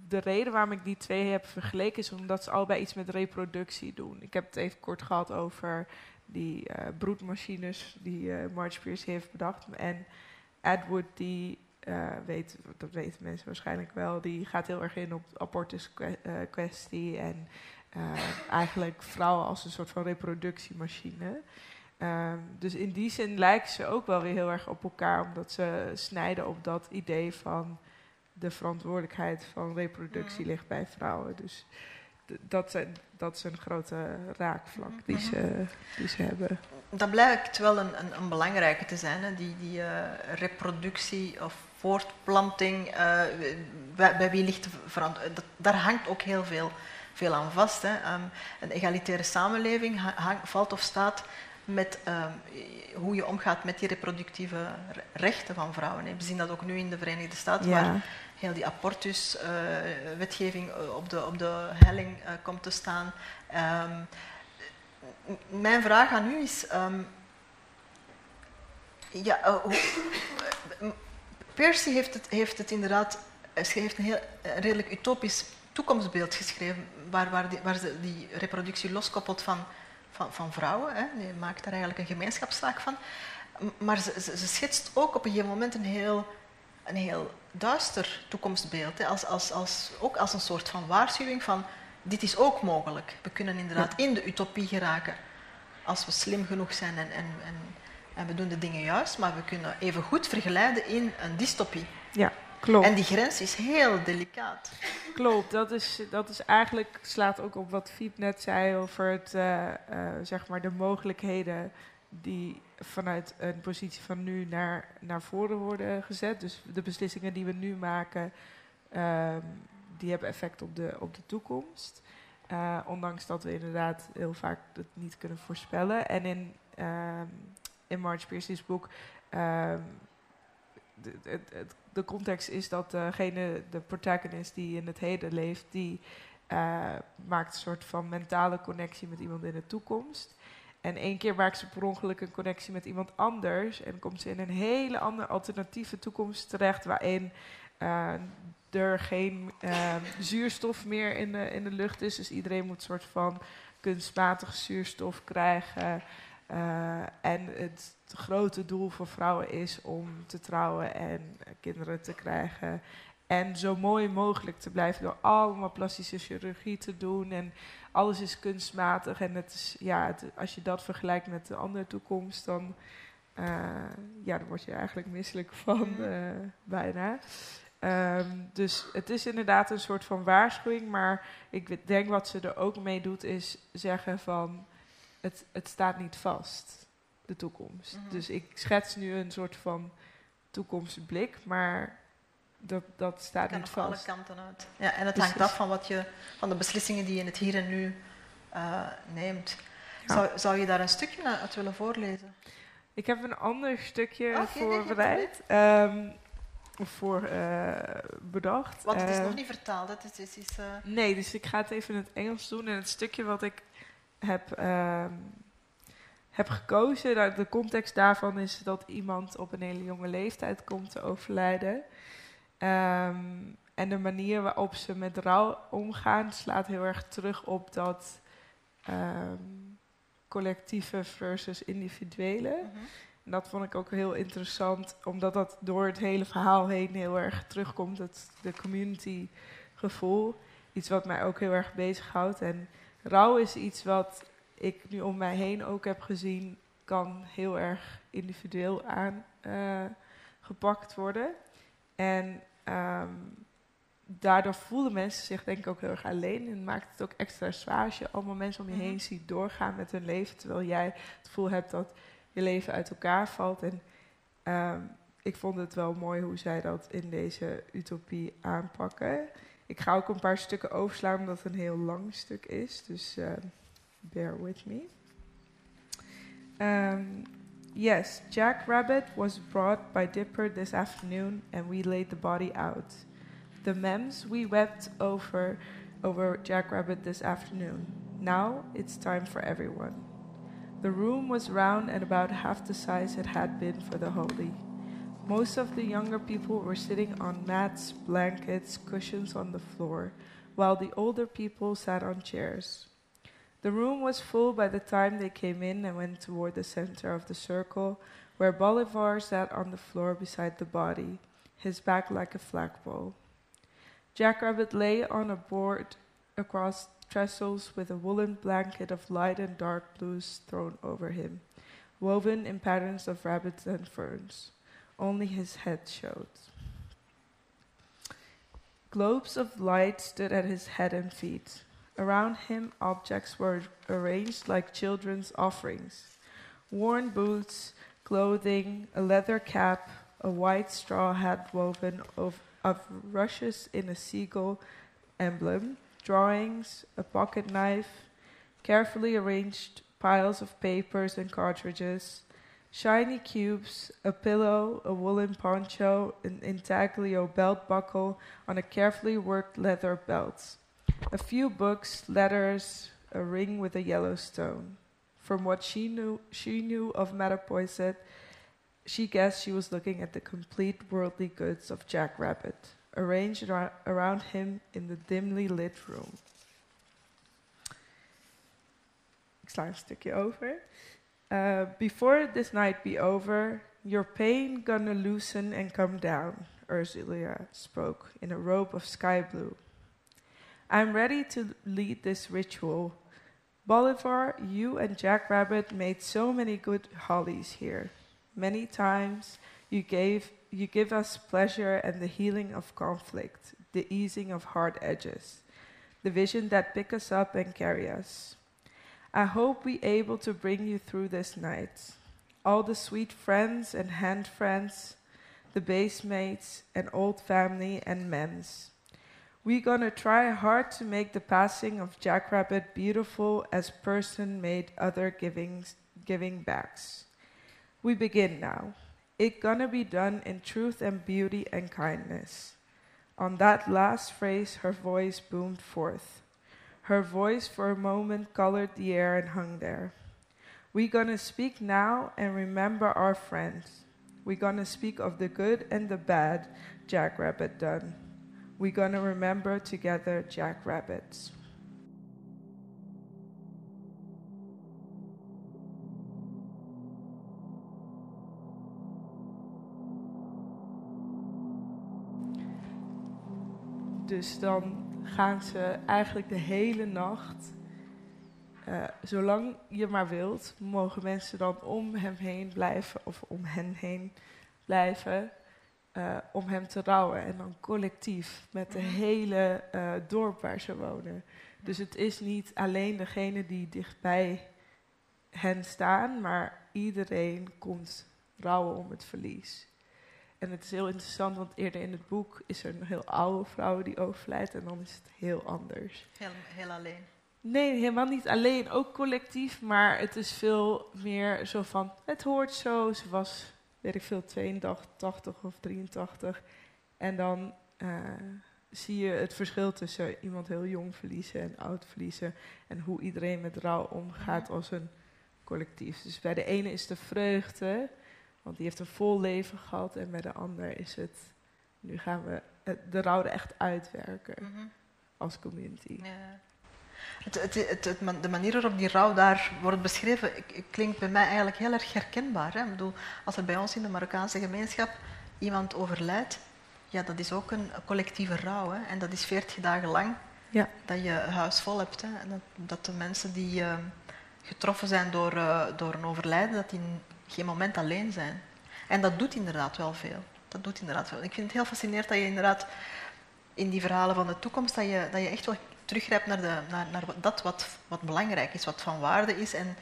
de reden waarom ik die twee heb vergeleken is omdat ze allebei iets met reproductie doen. Ik heb het even kort gehad over die eh, broedmachines die eh Marge Pierce heeft bedacht. En Edward, die eh, weet, dat weten mensen waarschijnlijk wel, die gaat heel erg in op de abortus-kwestie en eh, eigenlijk [LAUGHS] vrouwen als een soort van reproductiemachine. Ehm, dus in die zin lijken ze ook wel weer heel erg op elkaar, omdat ze snijden op dat idee van de verantwoordelijkheid van reproductie ligt bij vrouwen. Dus dat, zijn, dat is een grote raakvlak die, Mhm. ze, die ze hebben. Dat blijkt wel een, een, een belangrijke te zijn, hè? die, die eh, reproductie of voortplanting. eh, bij, bij wie ligt de verantwoordelijkheid? Daar hangt ook heel veel, veel aan vast. Hè? Ehm, een egalitaire samenleving hang- valt of staat met ehm, hoe je omgaat met die reproductieve re- rechten van vrouwen. We zien dat ook nu in de Verenigde Staten, waar heel die abortuswetgeving op, de, op de helling eh, komt te staan. Ehm, mijn vraag aan u is. ehm, ja, eh, hoe, eh, Percy heeft het, heeft het inderdaad. Heeft een heel een redelijk utopisch toekomstbeeld geschreven, waar, waar, die, waar ze die reproductie loskoppelt van, van, van vrouwen. Hè. Die maakt daar eigenlijk een gemeenschapszaak van. Maar ze, ze, ze schetst ook op een gegeven moment een heel, een heel duister toekomstbeeld. Hè. Als, als, als, ook als een soort van waarschuwing van dit is ook mogelijk. We kunnen inderdaad in de utopie geraken als we slim genoeg zijn en, en, en, en we doen de dingen juist, maar we kunnen even goed vergelijden in een dystopie. Klopt. En die grens is heel delicaat. Klopt, dat is, dat is eigenlijk, slaat ook op wat Fiep net zei over het, eh, eh, zeg maar de mogelijkheden die vanuit een positie van nu naar, naar voren worden gezet. Dus de beslissingen die we nu maken, ehm, die hebben effect op de, op de toekomst. Eh, ondanks dat we inderdaad heel vaak het niet kunnen voorspellen. En in, ehm in Marge Piercy's boek de, de context is dat degene, de protagonist die in het heden leeft, die eh, maakt een soort van mentale connectie met iemand in de toekomst. En één keer maakt ze per ongeluk een connectie met iemand anders en komt ze in een hele andere alternatieve toekomst terecht, waarin eh, er geen eh, zuurstof meer in de, in de lucht is. Dus iedereen moet een soort van kunstmatig zuurstof krijgen. Eh, en het grote doel voor vrouwen is om te trouwen en kinderen te krijgen. En zo mooi mogelijk te blijven door allemaal plastische chirurgie te doen. En alles is kunstmatig. En het is, ja, het- als je dat vergelijkt met de andere toekomst, dan, eh, ja, dan word je eigenlijk misselijk van, eh, bijna. Ehm, dus het is inderdaad een soort van waarschuwing. Maar ik denk wat ze er ook mee doet, is zeggen van het, het staat niet vast, de toekomst. Mhm. Dus ik schets nu een soort van toekomstblik, maar dat, dat staat niet op alle vast. kanten uit. Ja, en het Precies. hangt af van, wat je, van de beslissingen die je in het hier en nu eh, neemt. Ja. Zou, zou je daar een stukje uit willen voorlezen? Ik heb een ander stukje voorbereid. Ehm, voor eh, bedacht. Want het is Eh, nog niet vertaald. hè. Het is, Nee, dus ik ga het even in het Engels doen. En het stukje wat ik heb, ehm, heb gekozen, nou, de context daarvan is dat iemand op een hele jonge leeftijd komt te overlijden. Ehm, en de manier waarop ze met rouw omgaan slaat heel erg terug op dat ehm, collectieve versus individuele. mhm. En dat vond ik ook heel interessant, omdat dat door het hele verhaal heen heel erg terugkomt, het de community gevoel. Iets wat mij ook heel erg bezighoudt. En rouw is iets wat ik nu om mij heen ook heb gezien, kan heel erg individueel aangepakt worden. En ehm, daardoor voelen mensen zich denk ik ook heel erg alleen. En maakt het ook extra zwaar als je allemaal mensen om je Mhm. heen ziet doorgaan met hun leven, terwijl jij het gevoel hebt dat je leven uit elkaar valt. En ehm, ik vond het wel mooi hoe zij dat in deze utopie aanpakken. Ik ga ook een paar stukken overslaan omdat het een heel lang stuk is. Dus ehm, bear with me. Um, yes, Jack Rabbit was brought by Dipper this afternoon and we laid the body out. The mems we wept over over Jack Rabbit this afternoon. Now it's time for everyone. The room was round and about half the size it had been for the holy. Most of the younger people were sitting on mats, blankets, cushions on the floor, while the older people sat on chairs. The room was full by the time they came in and went toward the center of the circle, where Bolivar sat on the floor beside the body, his back like a flagpole. Jackrabbit lay on a board across trestles with a woolen blanket of light and dark blues thrown over him, woven in patterns of rabbits and ferns. Only his head showed. Globes of light stood at his head and feet. Around him, objects were arranged like children's offerings worn boots, clothing, a leather cap, a white straw hat woven of, of rushes in a seagull emblem, drawings, a pocket knife, carefully arranged piles of papers and cartridges, shiny cubes, a pillow, a woolen poncho, an intaglio belt buckle on a carefully worked leather belt, a few books, letters, a ring with a yellow stone. From what she knew, she knew of Metapoiset, she guessed she was looking at the complete worldly goods of Jack Rabbit, arranged ar- around him in the dimly lit room. Ik sla een stukje over. Uh, before this night be over, your pain gonna loosen and come down, Ursula spoke in a robe of sky blue. I'm ready to lead this ritual. Bolivar, you and Jack Rabbit made so many good hollies here. Many times you gave you give us pleasure and the healing of conflict, the easing of hard edges, the vision that pick us up and carry us. I hope we able to bring you through this night. All the sweet friends and hand friends, the base mates and old family and men's. we gonna try hard to make the passing of Jackrabbit beautiful as person made other givings, giving backs. We begin now. It gonna be done in truth and beauty and kindness. On that last phrase, her voice boomed forth. Her voice for a moment colored the air and hung there. We're gonna speak now and remember our friends. We're gonna speak of the good and the bad Jackrabbit done. We're gonna remember together Jackrabbits. Dus dan gaan ze eigenlijk de hele nacht, eh, zolang je maar wilt, mogen mensen dan om hem heen blijven of om hen heen blijven. eh, om hem te rouwen. En dan collectief met de hele eh, dorp waar ze wonen. Dus het is niet alleen degene die dichtbij hen staan, maar iedereen komt rouwen om het verlies. En het is heel interessant, want eerder in het boek is er een heel oude vrouw die overlijdt en dan is het heel anders. Heel, heel alleen. Nee, helemaal niet alleen, ook collectief, maar het is veel meer zo van, het hoort zo, ze was weet ik veel, 82 of 83. En dan eh, zie je het verschil tussen iemand heel jong verliezen en oud verliezen. En hoe iedereen met rouw omgaat als een collectief. Dus bij de ene is de vreugde, want die heeft een vol leven gehad. En bij de ander is het, nu gaan we de rouw er echt uitwerken Mhm. als community. Ja. Het, het, het, de manier waarop die rouw daar wordt beschreven, klinkt bij mij eigenlijk heel erg herkenbaar. Hè? Ik bedoel, als er bij ons in de Marokkaanse gemeenschap iemand overlijdt, ja, dat is ook een collectieve rouw. Hè? En dat is 40 dagen lang Ja. dat je huis vol hebt. Hè? En dat, dat de mensen die eh, getroffen zijn door, eh, door een overlijden, dat die geen moment alleen zijn. En dat doet inderdaad wel veel. Dat doet inderdaad veel. Ik vind het heel fascinerend dat je inderdaad in die verhalen van de toekomst, dat je, dat je echt wel teruggrijpt naar, de, naar, naar dat wat, wat belangrijk is, wat van waarde is en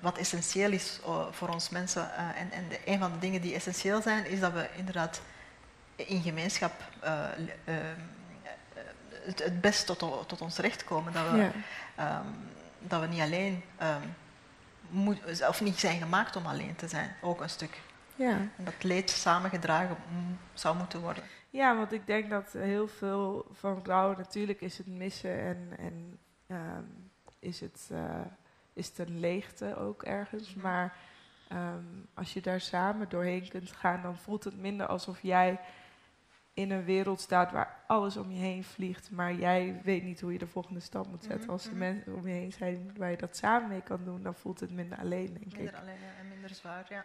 wat essentieel is eh, voor ons mensen. Eh, en en de, een van de dingen die essentieel zijn, is dat we inderdaad in gemeenschap eh, het, het best tot, tot ons recht komen. Dat we, Ja. ehm, dat we niet alleen, ehm, moet, of niet zijn gemaakt om alleen te zijn, ook een stuk. Ja. En dat leed samengedragen mm, zou moeten worden. ja, want ik denk dat heel veel van rouw, natuurlijk is het missen en, en ehm, is, het, eh, is het een leegte ook ergens. Maar ehm, als je daar samen doorheen kunt gaan, dan voelt het minder alsof jij in een wereld staat waar alles om je heen vliegt, maar jij weet niet hoe je de volgende stap moet zetten. Mhm, Als er mhm. mensen om je heen zijn waar je dat samen mee kan doen, dan voelt het minder alleen, denk ik. Minder alleen ja, en minder zwaar, ja.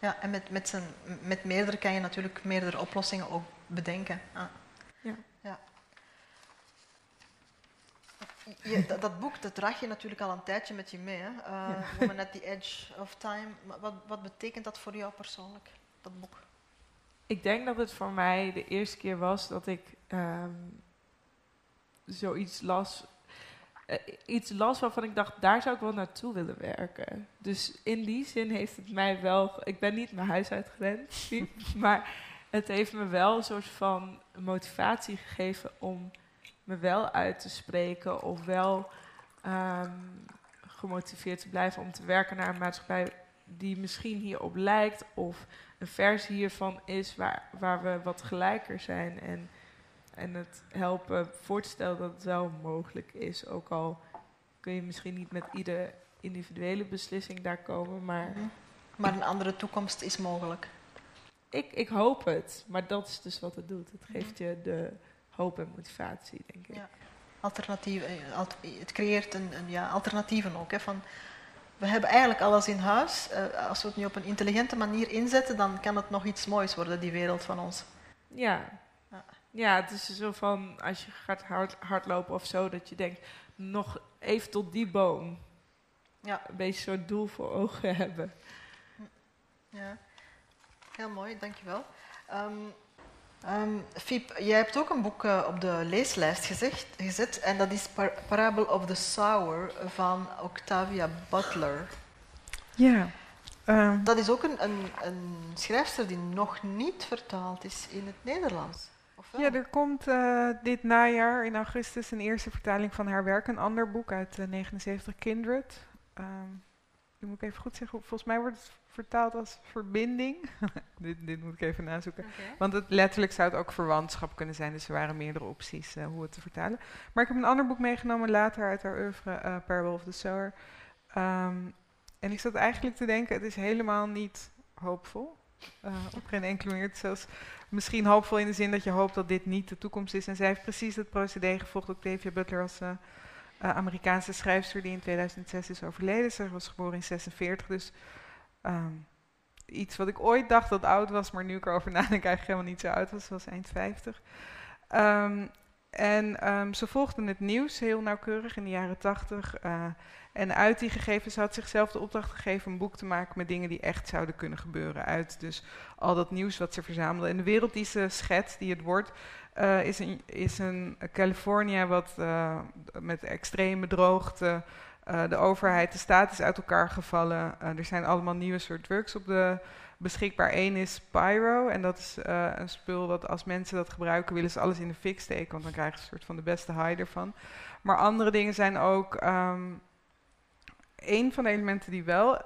Ja, en met, met, zijn, met meerdere kan je natuurlijk meerdere oplossingen ook bedenken. Ah. Ja. ja. Je, dat, dat boek dat draag je natuurlijk al een tijdje met je mee. Hè? Uh, Woman at the Edge of Time. Wat, wat betekent dat voor jou persoonlijk, dat boek? Ik denk dat het voor mij de eerste keer was dat ik ehm, zoiets las. eh, iets las waarvan ik dacht, daar zou ik wel naartoe willen werken. Dus in die zin heeft het mij wel. Ik ben niet mijn huis uitgerend, [LAUGHS] maar het heeft me wel een soort van motivatie gegeven om me wel uit te spreken of wel ehm, gemotiveerd te blijven om te werken naar een maatschappij die misschien hierop lijkt of een versie hiervan is waar, waar we wat gelijker zijn en, en het helpen voor te stellen dat het wel mogelijk is. Ook al kun je misschien niet met iedere individuele beslissing daar komen, maar Maar een andere toekomst is mogelijk. ik, ik hoop het. Maar dat is dus wat het doet. Het geeft je de hoop en motivatie, denk ik. Ja. Alternatieven, eh, het creëert een, een, ja, alternatieven ook. Hè, van, we hebben eigenlijk alles in huis. Eh, als we het nu op een intelligente manier inzetten, dan kan het nog iets moois worden, die wereld van ons. Ja. Ja. Ja, het is zo van als je gaat hard, hardlopen of zo, dat je denkt, nog even tot die boom. Ja. Een beetje zo'n doel voor ogen [LAUGHS] hebben. Ja. Heel mooi, dankjewel. Um, um, Fiep, jij hebt ook een boek uh, op de leeslijst gezegd, gezet en dat is Par Parable of the Sower van Octavia Butler. Ja. Um, dat is ook een, een, een, schrijfster die nog niet vertaald is in het Nederlands. Ja, er komt uh, dit najaar in augustus een eerste vertaling van haar werk, een ander boek uit uh, 79, Kindred. Um, moet ik even goed zeggen, volgens mij wordt het vertaald als verbinding. [LAUGHS] dit, dit, moet ik even nazoeken. Okay. Want het, letterlijk zou het ook verwantschap kunnen zijn, dus er waren meerdere opties uh, hoe het te vertalen. Maar ik heb een ander boek meegenomen later uit haar oeuvre, uh, Parable of the Sower. Um, en ik zat eigenlijk te denken, het is helemaal niet hoopvol. Uh, op geen enkele manier. Het is zelfs misschien hoopvol in de zin dat je hoopt dat dit niet de toekomst is. En zij heeft precies het procedé gevolgd. Octavia Butler als Amerikaanse schrijfster die in 2006 is overleden. Ze was geboren in 46, dus um, iets wat ik ooit dacht dat oud was, maar nu ik erover [LAUGHS] nadenk eigenlijk helemaal niet zo oud was. Ze was eind 50. Um, en um, ze volgde het nieuws heel nauwkeurig in de jaren 80. Uh, en uit die gegevens had zichzelf de opdracht gegeven een boek te maken met dingen die echt zouden kunnen gebeuren. Uit dus al dat nieuws wat ze verzamelde. En de wereld die ze schetst, die het wordt, uh, is, een, is een Californië wat uh, met extreme droogte, uh, de overheid, de staat is uit elkaar gevallen. er zijn allemaal nieuwe soort drugs op de beschikbaar. Eén is Pyro en dat is een spul wat als mensen dat gebruiken willen ze alles in de fik steken, want dan krijgen ze een soort van de beste high ervan. Maar andere dingen zijn ook... Um, een van de elementen die wel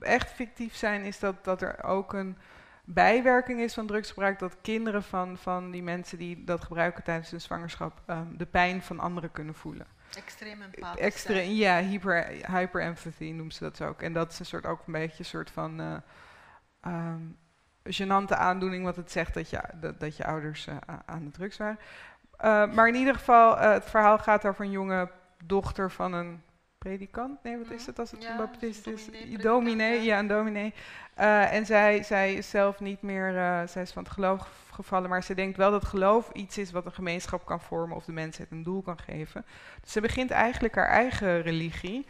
echt fictief zijn, is dat, dat er ook een bijwerking is van drugsgebruik. Dat kinderen van, van die mensen die dat gebruiken tijdens hun zwangerschap ehm, de pijn van anderen kunnen voelen. Extreem empathisch. Extra, ja, hyper, hyperempathy noemen ze dat ook. En dat is een soort ook een beetje een soort van uh, um, gênante aandoening, wat het zegt dat je, dat, dat je ouders uh, aan de drugs waren. Uh, maar in ieder geval, het verhaal gaat over een jonge dochter van een predikant. Nee, wat is het als het een baptist is? Dominee, ja. een dominee. Uh, en zij, zij is zelf niet meer, uh, zij is van het geloof gevallen, maar ze denkt wel dat geloof iets is wat een gemeenschap kan vormen of de mensheid een doel kan geven. Dus ze begint eigenlijk haar eigen religie.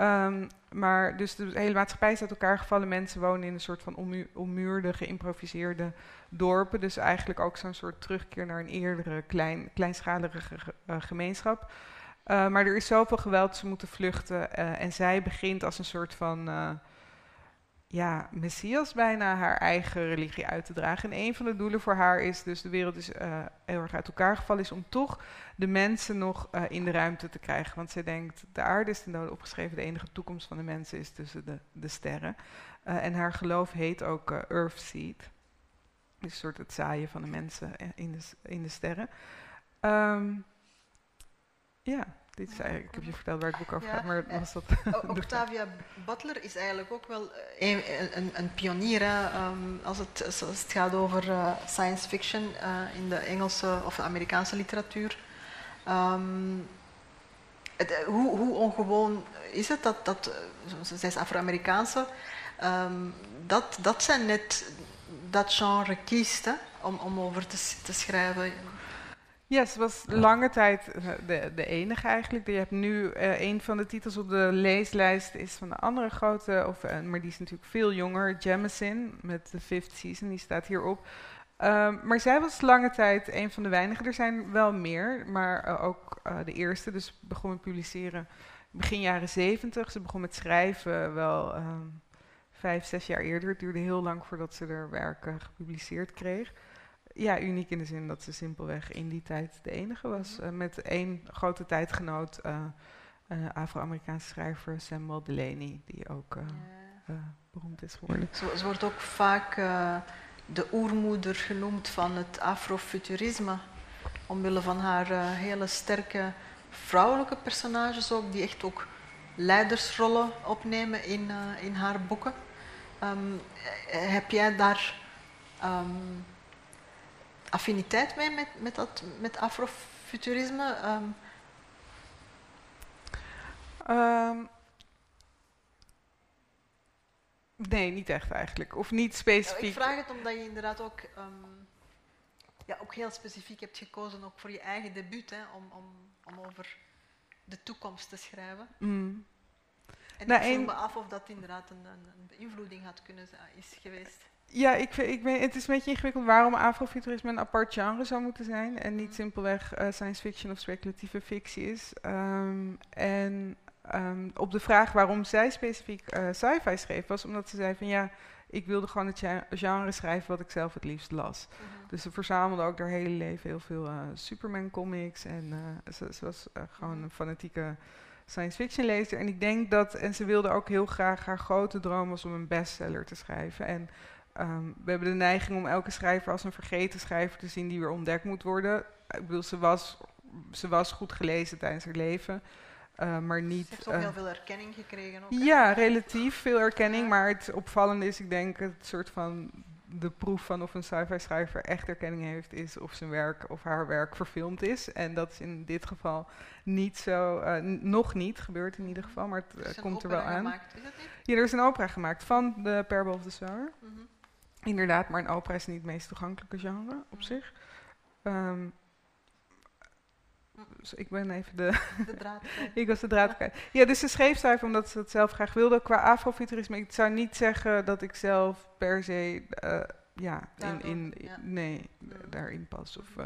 Um, maar dus de hele maatschappij is uit elkaar gevallen. Mensen wonen in een soort van ommuurde, geïmproviseerde dorpen. Dus eigenlijk ook zo'n soort terugkeer naar een eerdere, klein, kleinschalige uh, gemeenschap. Uh, maar er is zoveel geweld, ze moeten vluchten. Uh, en zij begint als een soort van uh, ja, messias bijna haar eigen religie uit te dragen. En een van de doelen voor haar is dus, de wereld is heel erg uit elkaar gevallen, is om toch de mensen nog in de ruimte te krijgen. Want zij denkt, de aarde is ten dode opgeschreven, de enige toekomst van de mensen is tussen de, de sterren. en haar geloof heet ook Earthseed. Dus een soort het zaaien van de mensen in de, in de sterren. Um, ja, dit is eigenlijk, ik heb je verteld waar het boek over gaat, maar was dat... [LAUGHS] Octavia Butler is eigenlijk ook wel een, een, een pionier um, als, het, als het gaat over uh, science fiction uh, in de Engelse of de Amerikaanse literatuur. Um, het, eh, hoe, hoe, ongewoon is het dat, dat zij is Afro-Amerikaanse, um, dat, dat zijn net dat genre kiest hè, om, om over te, te schrijven. Ja, ze was lange tijd eh, de, de enige eigenlijk. Je hebt nu uh, een van de titels op de leeslijst is van de andere grote, of, uh, maar die is natuurlijk veel jonger, Jemison met de fifth season, die staat hierop. Um, maar zij was lange tijd een van de weinigen. Er zijn wel meer, maar uh, ook de eerste. Dus begon met publiceren begin jaren zeventig. Ze begon met schrijven wel um, vijf, zes jaar eerder. Het duurde heel lang voordat ze er werken gepubliceerd kreeg ja, uniek in de zin dat ze simpelweg in die tijd de enige was. Uh, met één grote tijdgenoot, uh, uh, Afro-Amerikaanse schrijver Samuel Delaney, die ook beroemd is geworden. Ze, ze wordt ook vaak de oermoeder genoemd van het afrofuturisme, omwille van haar hele sterke vrouwelijke personages ook, die echt ook leidersrollen opnemen in, in haar boeken. Um, heb jij daar... Um, affiniteit mee met, met, dat, met afrofuturisme? Um. Um, nee, niet echt eigenlijk. Of niet specifiek. Ik vraag het omdat je inderdaad ook, um, ja, ook heel specifiek hebt gekozen ook voor je eigen debuut, hè, om, om, om over de toekomst te schrijven. Mm. En nou, ik vroeg me af of dat inderdaad een, een, een beïnvloeding had kunnen is geweest. Ja, ik, ik het is een beetje ingewikkeld waarom afrofuturisme een apart genre zou moeten zijn en niet simpelweg uh, science fiction of speculatieve fictie is. Um, en um, op de vraag waarom zij specifiek uh, sci-fi schreef, was omdat ze zei van ja, ik wilde gewoon het genre schrijven wat ik zelf het liefst las. Mm -hmm. Dus ze verzamelde ook haar hele leven heel veel uh, Superman comics en ze, ze, was gewoon een fanatieke science fiction lezer. En ik denk dat, en ze wilde ook heel graag, haar grote droom was om een bestseller te schrijven. En Um, we hebben de neiging om elke schrijver als een vergeten schrijver te zien die weer ontdekt moet worden. Ik bedoel, ze was, ze was goed gelezen tijdens haar leven. Uh, maar niet, ze heeft ook uh, heel veel erkenning gekregen. Ook, ja, relatief veel erkenning. Maar het opvallende is, ik denk, het soort van de proef van of een sci-fi schrijver echt erkenning heeft, is of zijn werk of haar werk verfilmd is. En dat is in dit geval niet zo, uh, nog niet, gebeurt in ieder geval, maar het uh, komt er wel aan. Gemaakt, is niet? Ja, er is een opera gemaakt van de Parable of the Sower. Mm -hmm. Inderdaad, maar een opera is niet het meest toegankelijke genre op zich. Um, dus ik ben even de... de draad [LAUGHS] ik was de draad kwijt. Ja, dus ze schreef omdat ze het zelf graag wilde. Qua afrofuturisme, ik zou niet zeggen dat ik zelf per se... Uh, ja, in, in, ja. nee, daarin pas. Of uh,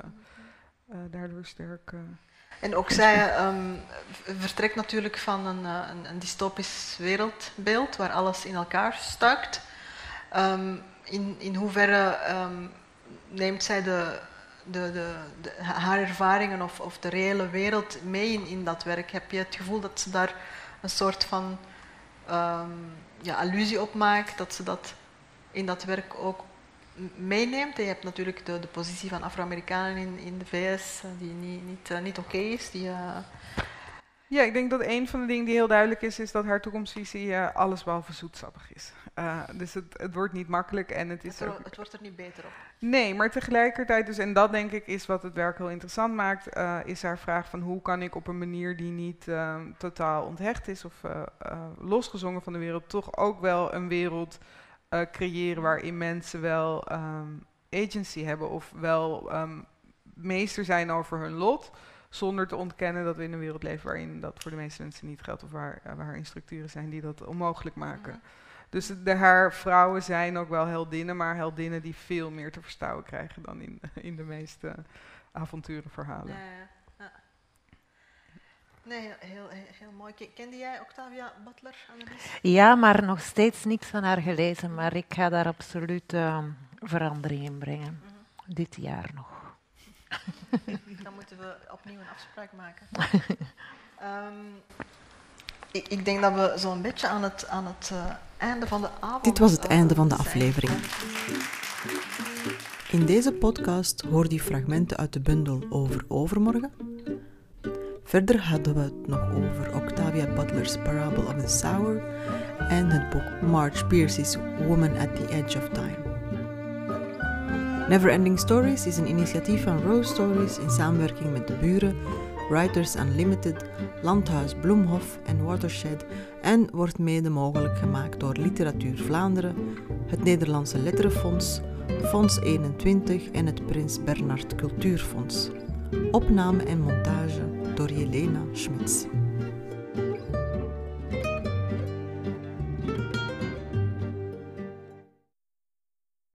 uh, daardoor sterk... En ook zij um, vertrekt natuurlijk van een, een, een, dystopisch wereldbeeld waar alles in elkaar stuikt. Um, in, in hoeverre um, neemt zij de, de, de, haar ervaringen of, of de reële wereld mee in, in dat werk? Heb je het gevoel dat ze daar een soort van um, ja, allusie op maakt, dat ze dat in dat werk ook meeneemt. Je hebt natuurlijk de, positie van Afro-Amerikanen in, in de VS, die niet, niet, niet oké is. Die, ja, ik denk dat een van de dingen die heel duidelijk is, is dat haar toekomstvisie uh, alles behalve zoetsappig is. Uh, dus het, het, wordt niet makkelijk en het is het, ook... Het wordt er niet beter op. Nee, maar tegelijkertijd dus, en dat denk ik is wat het werk heel interessant maakt, uh, is haar vraag van hoe kan ik op een manier die niet totaal onthecht is of losgezongen van de wereld, toch ook wel een wereld creëren waarin mensen wel um, agency hebben of wel um, meester zijn over hun lot zonder te ontkennen dat we in een wereld leven waarin dat voor de meeste mensen niet geldt. Of waar, uh, waar er structuren zijn die dat onmogelijk maken. Mhm. Dus de, haar vrouwen zijn ook wel heldinnen, maar heldinnen die veel meer te verstouwen krijgen dan in, [LAUGHS] in de meeste avonturenverhalen. Ja, ja. Nee, heel, heel, heel, mooi. Kende jij Octavia Butler, Annelies? Ja, maar nog steeds niks van haar gelezen. Maar ik ga daar absoluut uh, verandering in brengen. Mm -hmm. Dit jaar nog. Dan moeten we opnieuw een afspraak maken. um, [LAUGHS] ik, ik, denk dat we zo'n beetje aan het, aan het uh, einde van de avond. Dit was het einde van de aflevering. In deze podcast hoorde je fragmenten uit de bundel over overmorgen. Verder hadden we het nog over Octavia Butler's Parable of the Sour en het boek Marge Pierce's Woman at the Edge of Time. Neverending Stories is een initiatief van Rose Stories in samenwerking met de buren, Writers Unlimited, Landhuis Bloemhof en Watershed en wordt mede mogelijk gemaakt door Literatuur Vlaanderen, het Nederlandse Letterenfonds, Fonds 21 en het Prins Bernhard Cultuurfonds. Opname en montage door Jelena Schmitz.